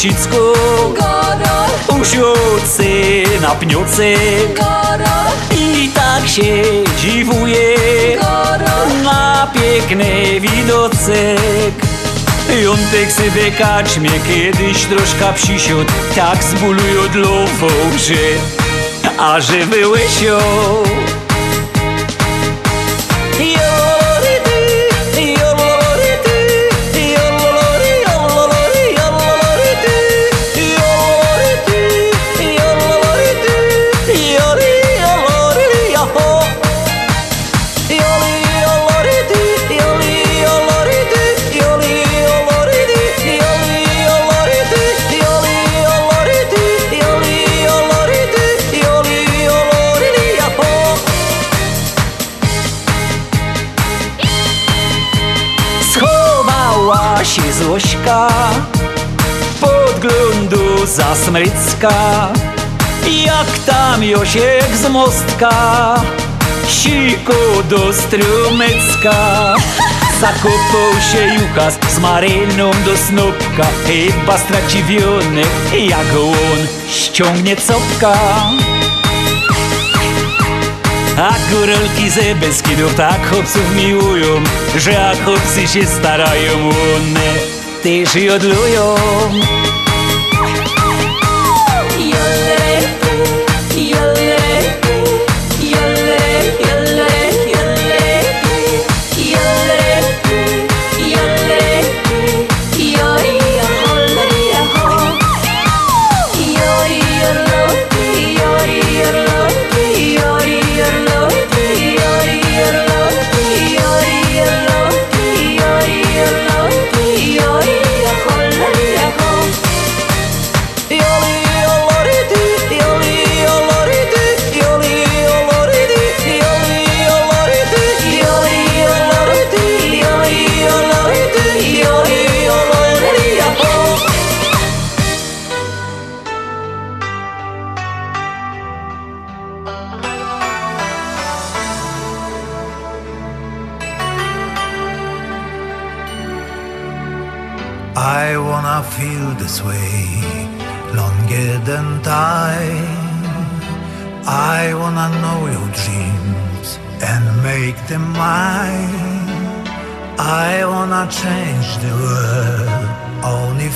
wiersicku Usiący na pniucy. I tak się dziwuje. Na piękny widocek Jątek sobie kaczmie kiedyś troszkę przysiód Tak zbulują dlową, że A że wyłysią Jaszka Podglądu zasmrycka Jak tam Josiek z mostka Siku do strumycka. Zakopał się Jukas z Maryną do snopka Chyba straciwiony, jak on ściągnie copka a góralki ze Beskidów tak chłopców miłują Że jak chłopcy się starają, one też jodlują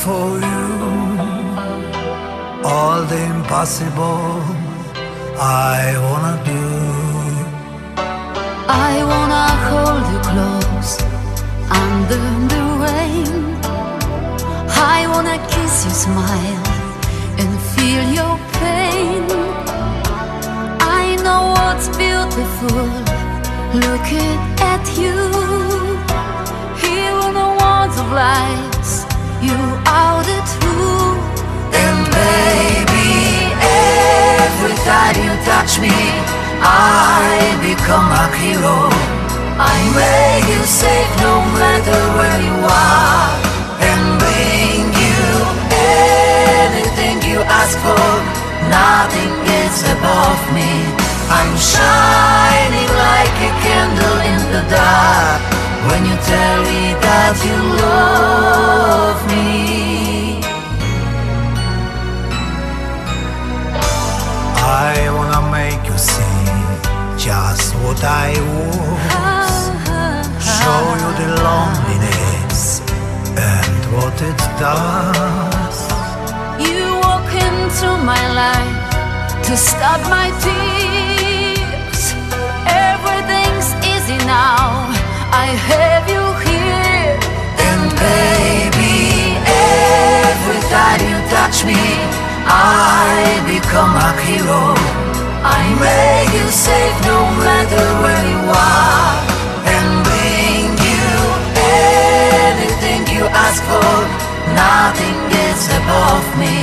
for you. All the impossible I wanna do. I wanna hold you close under the rain. I wanna kiss your smile and feel your pain. I know what's beautiful looking at you. Here on the walls of lights, you are the truth. And baby, every time you touch me, I become a hero. I make you safe no matter where you are, and bring you anything you ask for. Nothing is above me. I'm shining like a candle in the dark when you tell me that you love me. I wanna make you see just what I was. Show you the loneliness and what it does. You walk into my life to stop my tears. Touch me, I become a hero. I make you safe no matter where you are, and bring you anything you ask for. Nothing is above me.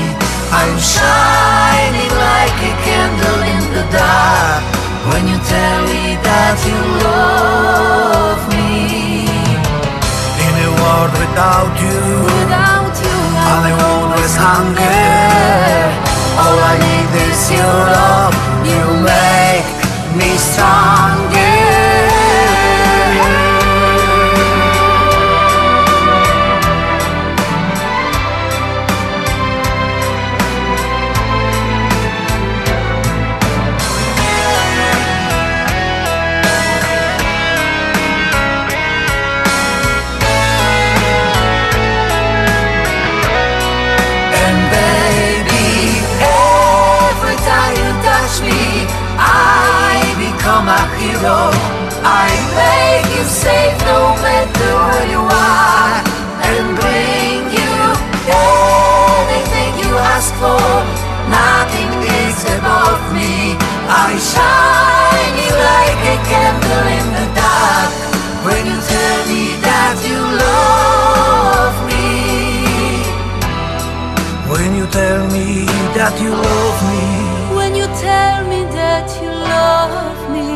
I'm shining like a candle in the dark when you tell me that you without you, without you, I always hunger. All I need is your Shine like a candle in the dark when you tell me that you love me. When you tell me that you love me. When you tell me that you love me.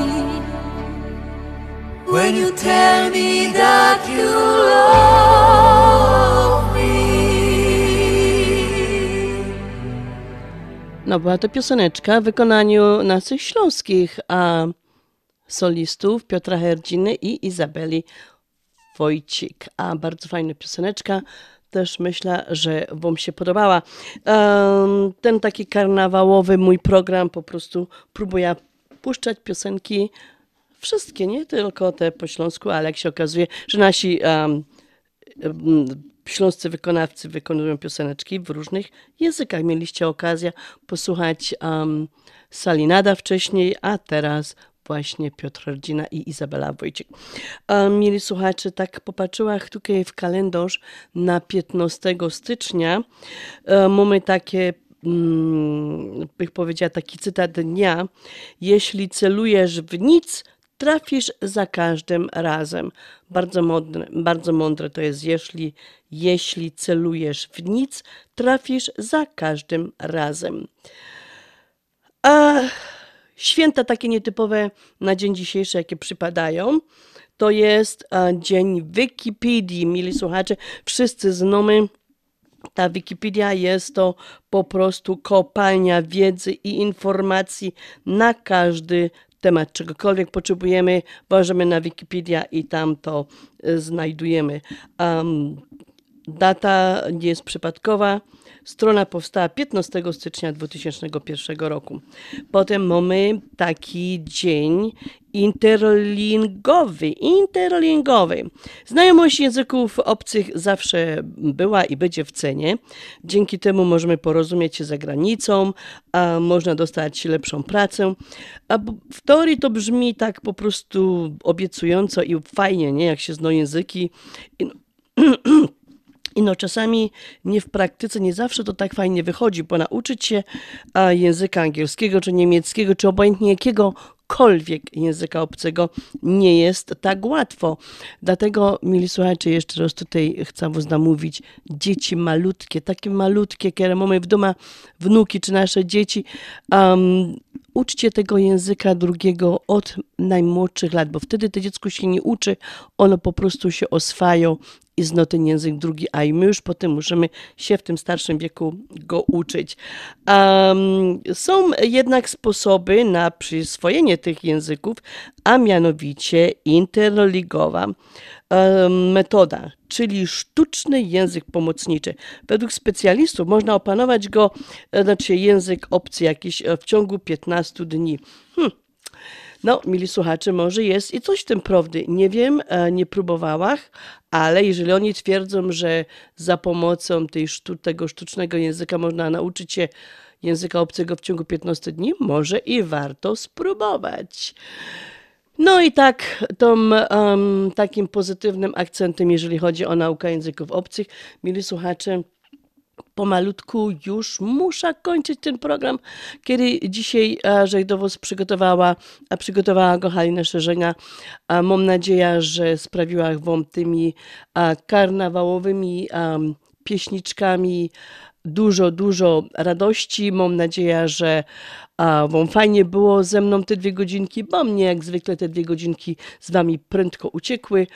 When you tell me that you love me. No, była to pioseneczka w wykonaniu naszych śląskich a, solistów Piotra Herdziny i Izabeli Wojcik. A bardzo fajna pioseneczka. Też myślę, że Wam się podobała. Ten taki karnawałowy mój program po prostu próbuje puszczać piosenki wszystkie, nie tylko te po śląsku, ale jak się okazuje, że nasi em, śląscy wykonawcy wykonują pioseneczki w różnych językach. Mieliście okazję posłuchać um, Salinada wcześniej, a teraz właśnie Piotr Rodzina i Izabela Wojcik. Um, mieli słuchacze, tak popatrzyła tutaj w kalendarz na 15 stycznia. Um, mamy takie mm, bych powiedziała taki cytat dnia. Jeśli celujesz w nic, trafisz za każdym razem. Bardzo mądre, bardzo mądre to jest, jeśli, jeśli celujesz w nic, trafisz za każdym razem. A święta takie nietypowe na dzień dzisiejszy, jakie przypadają, to jest e, dzień Wikipedii. Mili słuchacze, wszyscy znamy ta Wikipedia jest to po prostu kopalnia wiedzy i informacji na każdy temat. Czegokolwiek potrzebujemy, włożymy na Wikipedia i tam to y, znajdujemy. Um, data nie jest przypadkowa. Strona powstała 15 stycznia 2001 roku. Potem mamy taki dzień interlingowy. Interlingowy. Znajomość języków obcych zawsze była i będzie w cenie. Dzięki temu możemy porozumieć się za granicą, a można dostać lepszą pracę. A w teorii to brzmi tak po prostu obiecująco i fajnie, nie? Jak się zna języki. I no- czasami nie w praktyce, nie zawsze to tak fajnie wychodzi, bo nauczyć się języka angielskiego, czy niemieckiego, czy obojętnie jakiegokolwiek języka obcego nie jest tak łatwo. Dlatego, mili słuchacze, jeszcze raz tutaj chcę was namówić, dzieci malutkie, takie malutkie, które mamy w domu, wnuki, czy nasze dzieci, um, uczcie tego języka drugiego od najmłodszych lat, bo wtedy to dziecko się nie uczy, ono po prostu się oswaja i zna ten język drugi, a i my już potem możemy się w tym starszym wieku go uczyć. Um, są jednak sposoby na przyswojenie tych języków, a mianowicie interligowa metoda, czyli sztuczny język pomocniczy. Według specjalistów można opanować go, e, znaczy język obcy jakiś e, w ciągu 15 dni. Hmm. No, mili słuchacze, może jest i coś w tym prawdy. Nie wiem, e, nie próbowałam, ale jeżeli oni twierdzą, że za pomocą tej sztu, tego sztucznego języka można nauczyć się języka obcego w ciągu 15 dni, może i warto spróbować. No i tak, tą, um, takim pozytywnym akcentem, jeżeli chodzi o naukę języków obcych, mili słuchacze, pomalutku już muszę kończyć ten program, kiedy dzisiaj e, że do Was przygotowała, a przygotowała go Halina Szerzenia. Mam nadzieję, że sprawiła Wam tymi a, karnawałowymi am, pieśniczkami dużo, dużo radości. Mam nadzieję, że Wam fajnie było ze mną te dwie godzinki, bo mnie jak zwykle te dwie godzinki z Wami prędko uciekły.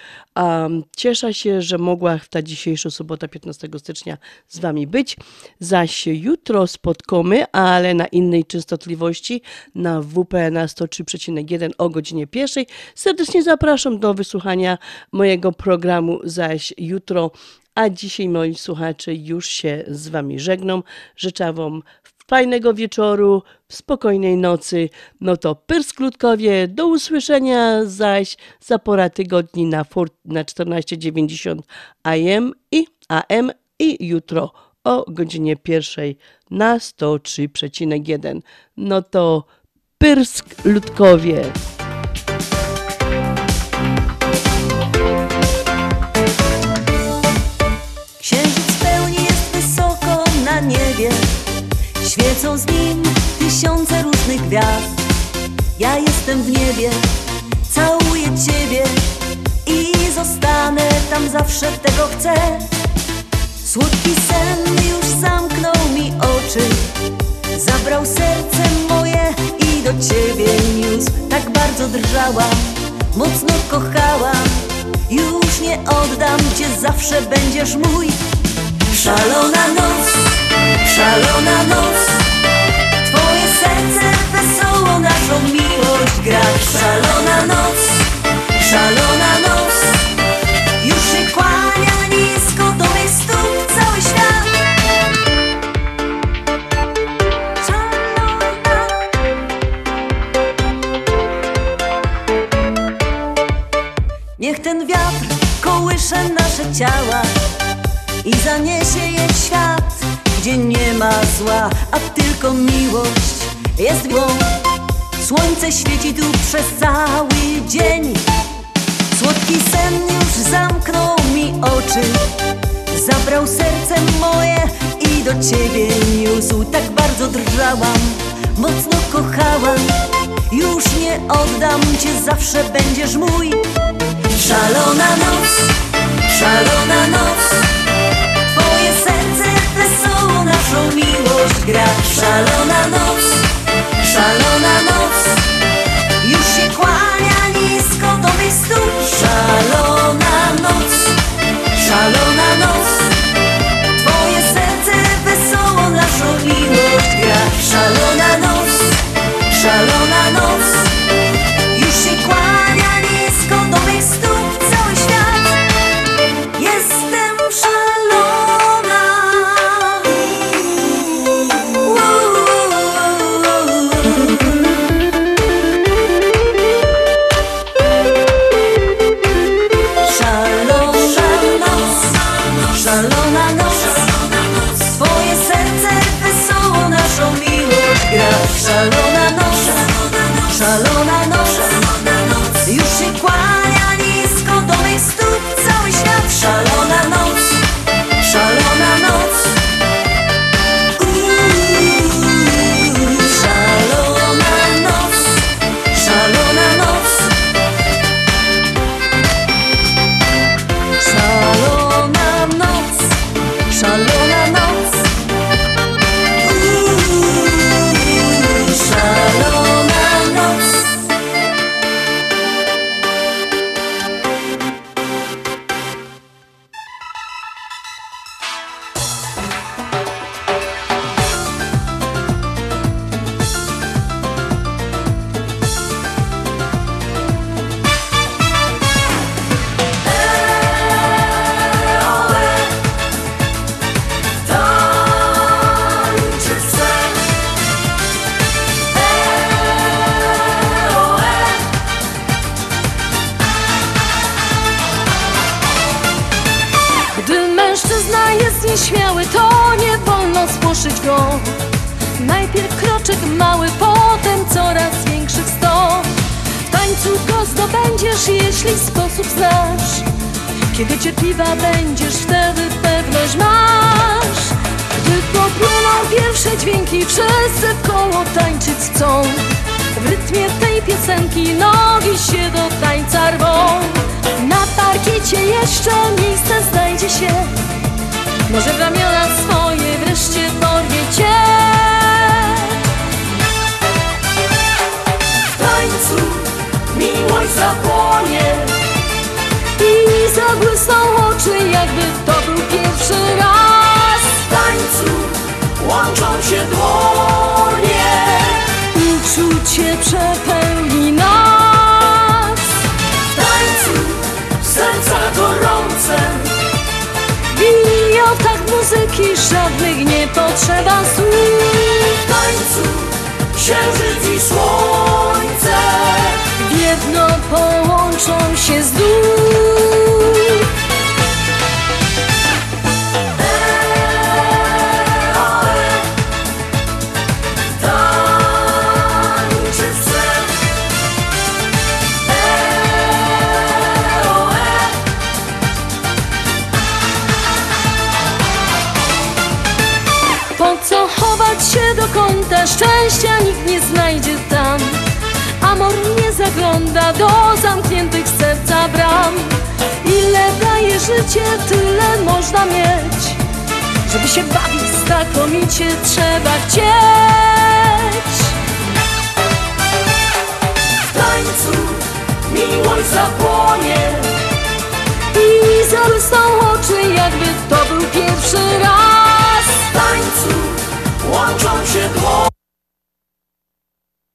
Cieszę się, że mogła w ta dzisiejsza sobota 15 stycznia z Wami być. Zaś jutro spotkamy, ale na innej częstotliwości na WP na 103,1 o godzinie pierwszej. Serdecznie zapraszam do wysłuchania mojego programu zaś jutro a dzisiaj, moi słuchacze, już się z Wami żegnam. Życzę Wam fajnego wieczoru, spokojnej nocy. No to Pyrsklutkowie, do usłyszenia zaś za pora tygodni na 14.90 AM i AM i jutro o godzinie pierwszej na 103,1. No to Pyrsk Ludkowie. Świecą z nim tysiące różnych gwiazd. Ja jestem w niebie, całuję Ciebie I zostanę tam zawsze, tego chcę. Słodki sen już zamknął mi oczy Zabrał serce moje i do Ciebie niósł. Tak bardzo drżałam, mocno kochałam. Już nie oddam Cię, zawsze będziesz mój. Szalona noc, Szalona noc, twoje serce wesoło naszą miłość gra. Szalona noc, szalona noc. Już się kłania nisko do mych stóp cały świat. Szalona Niech ten wiatr kołysze nasze ciała I zaniesie je w świat gdzie nie ma zła, a tylko miłość jest miłą. Słońce świeci tu przez cały dzień. Słodki sen już zamknął mi oczy. Zabrał serce moje i do ciebie niósł. Tak bardzo drżałam, mocno kochałam. Już nie oddam cię, zawsze będziesz mój. Szalona noc, szalona noc. naszą miłość gra. Szalona noc, szalona noc.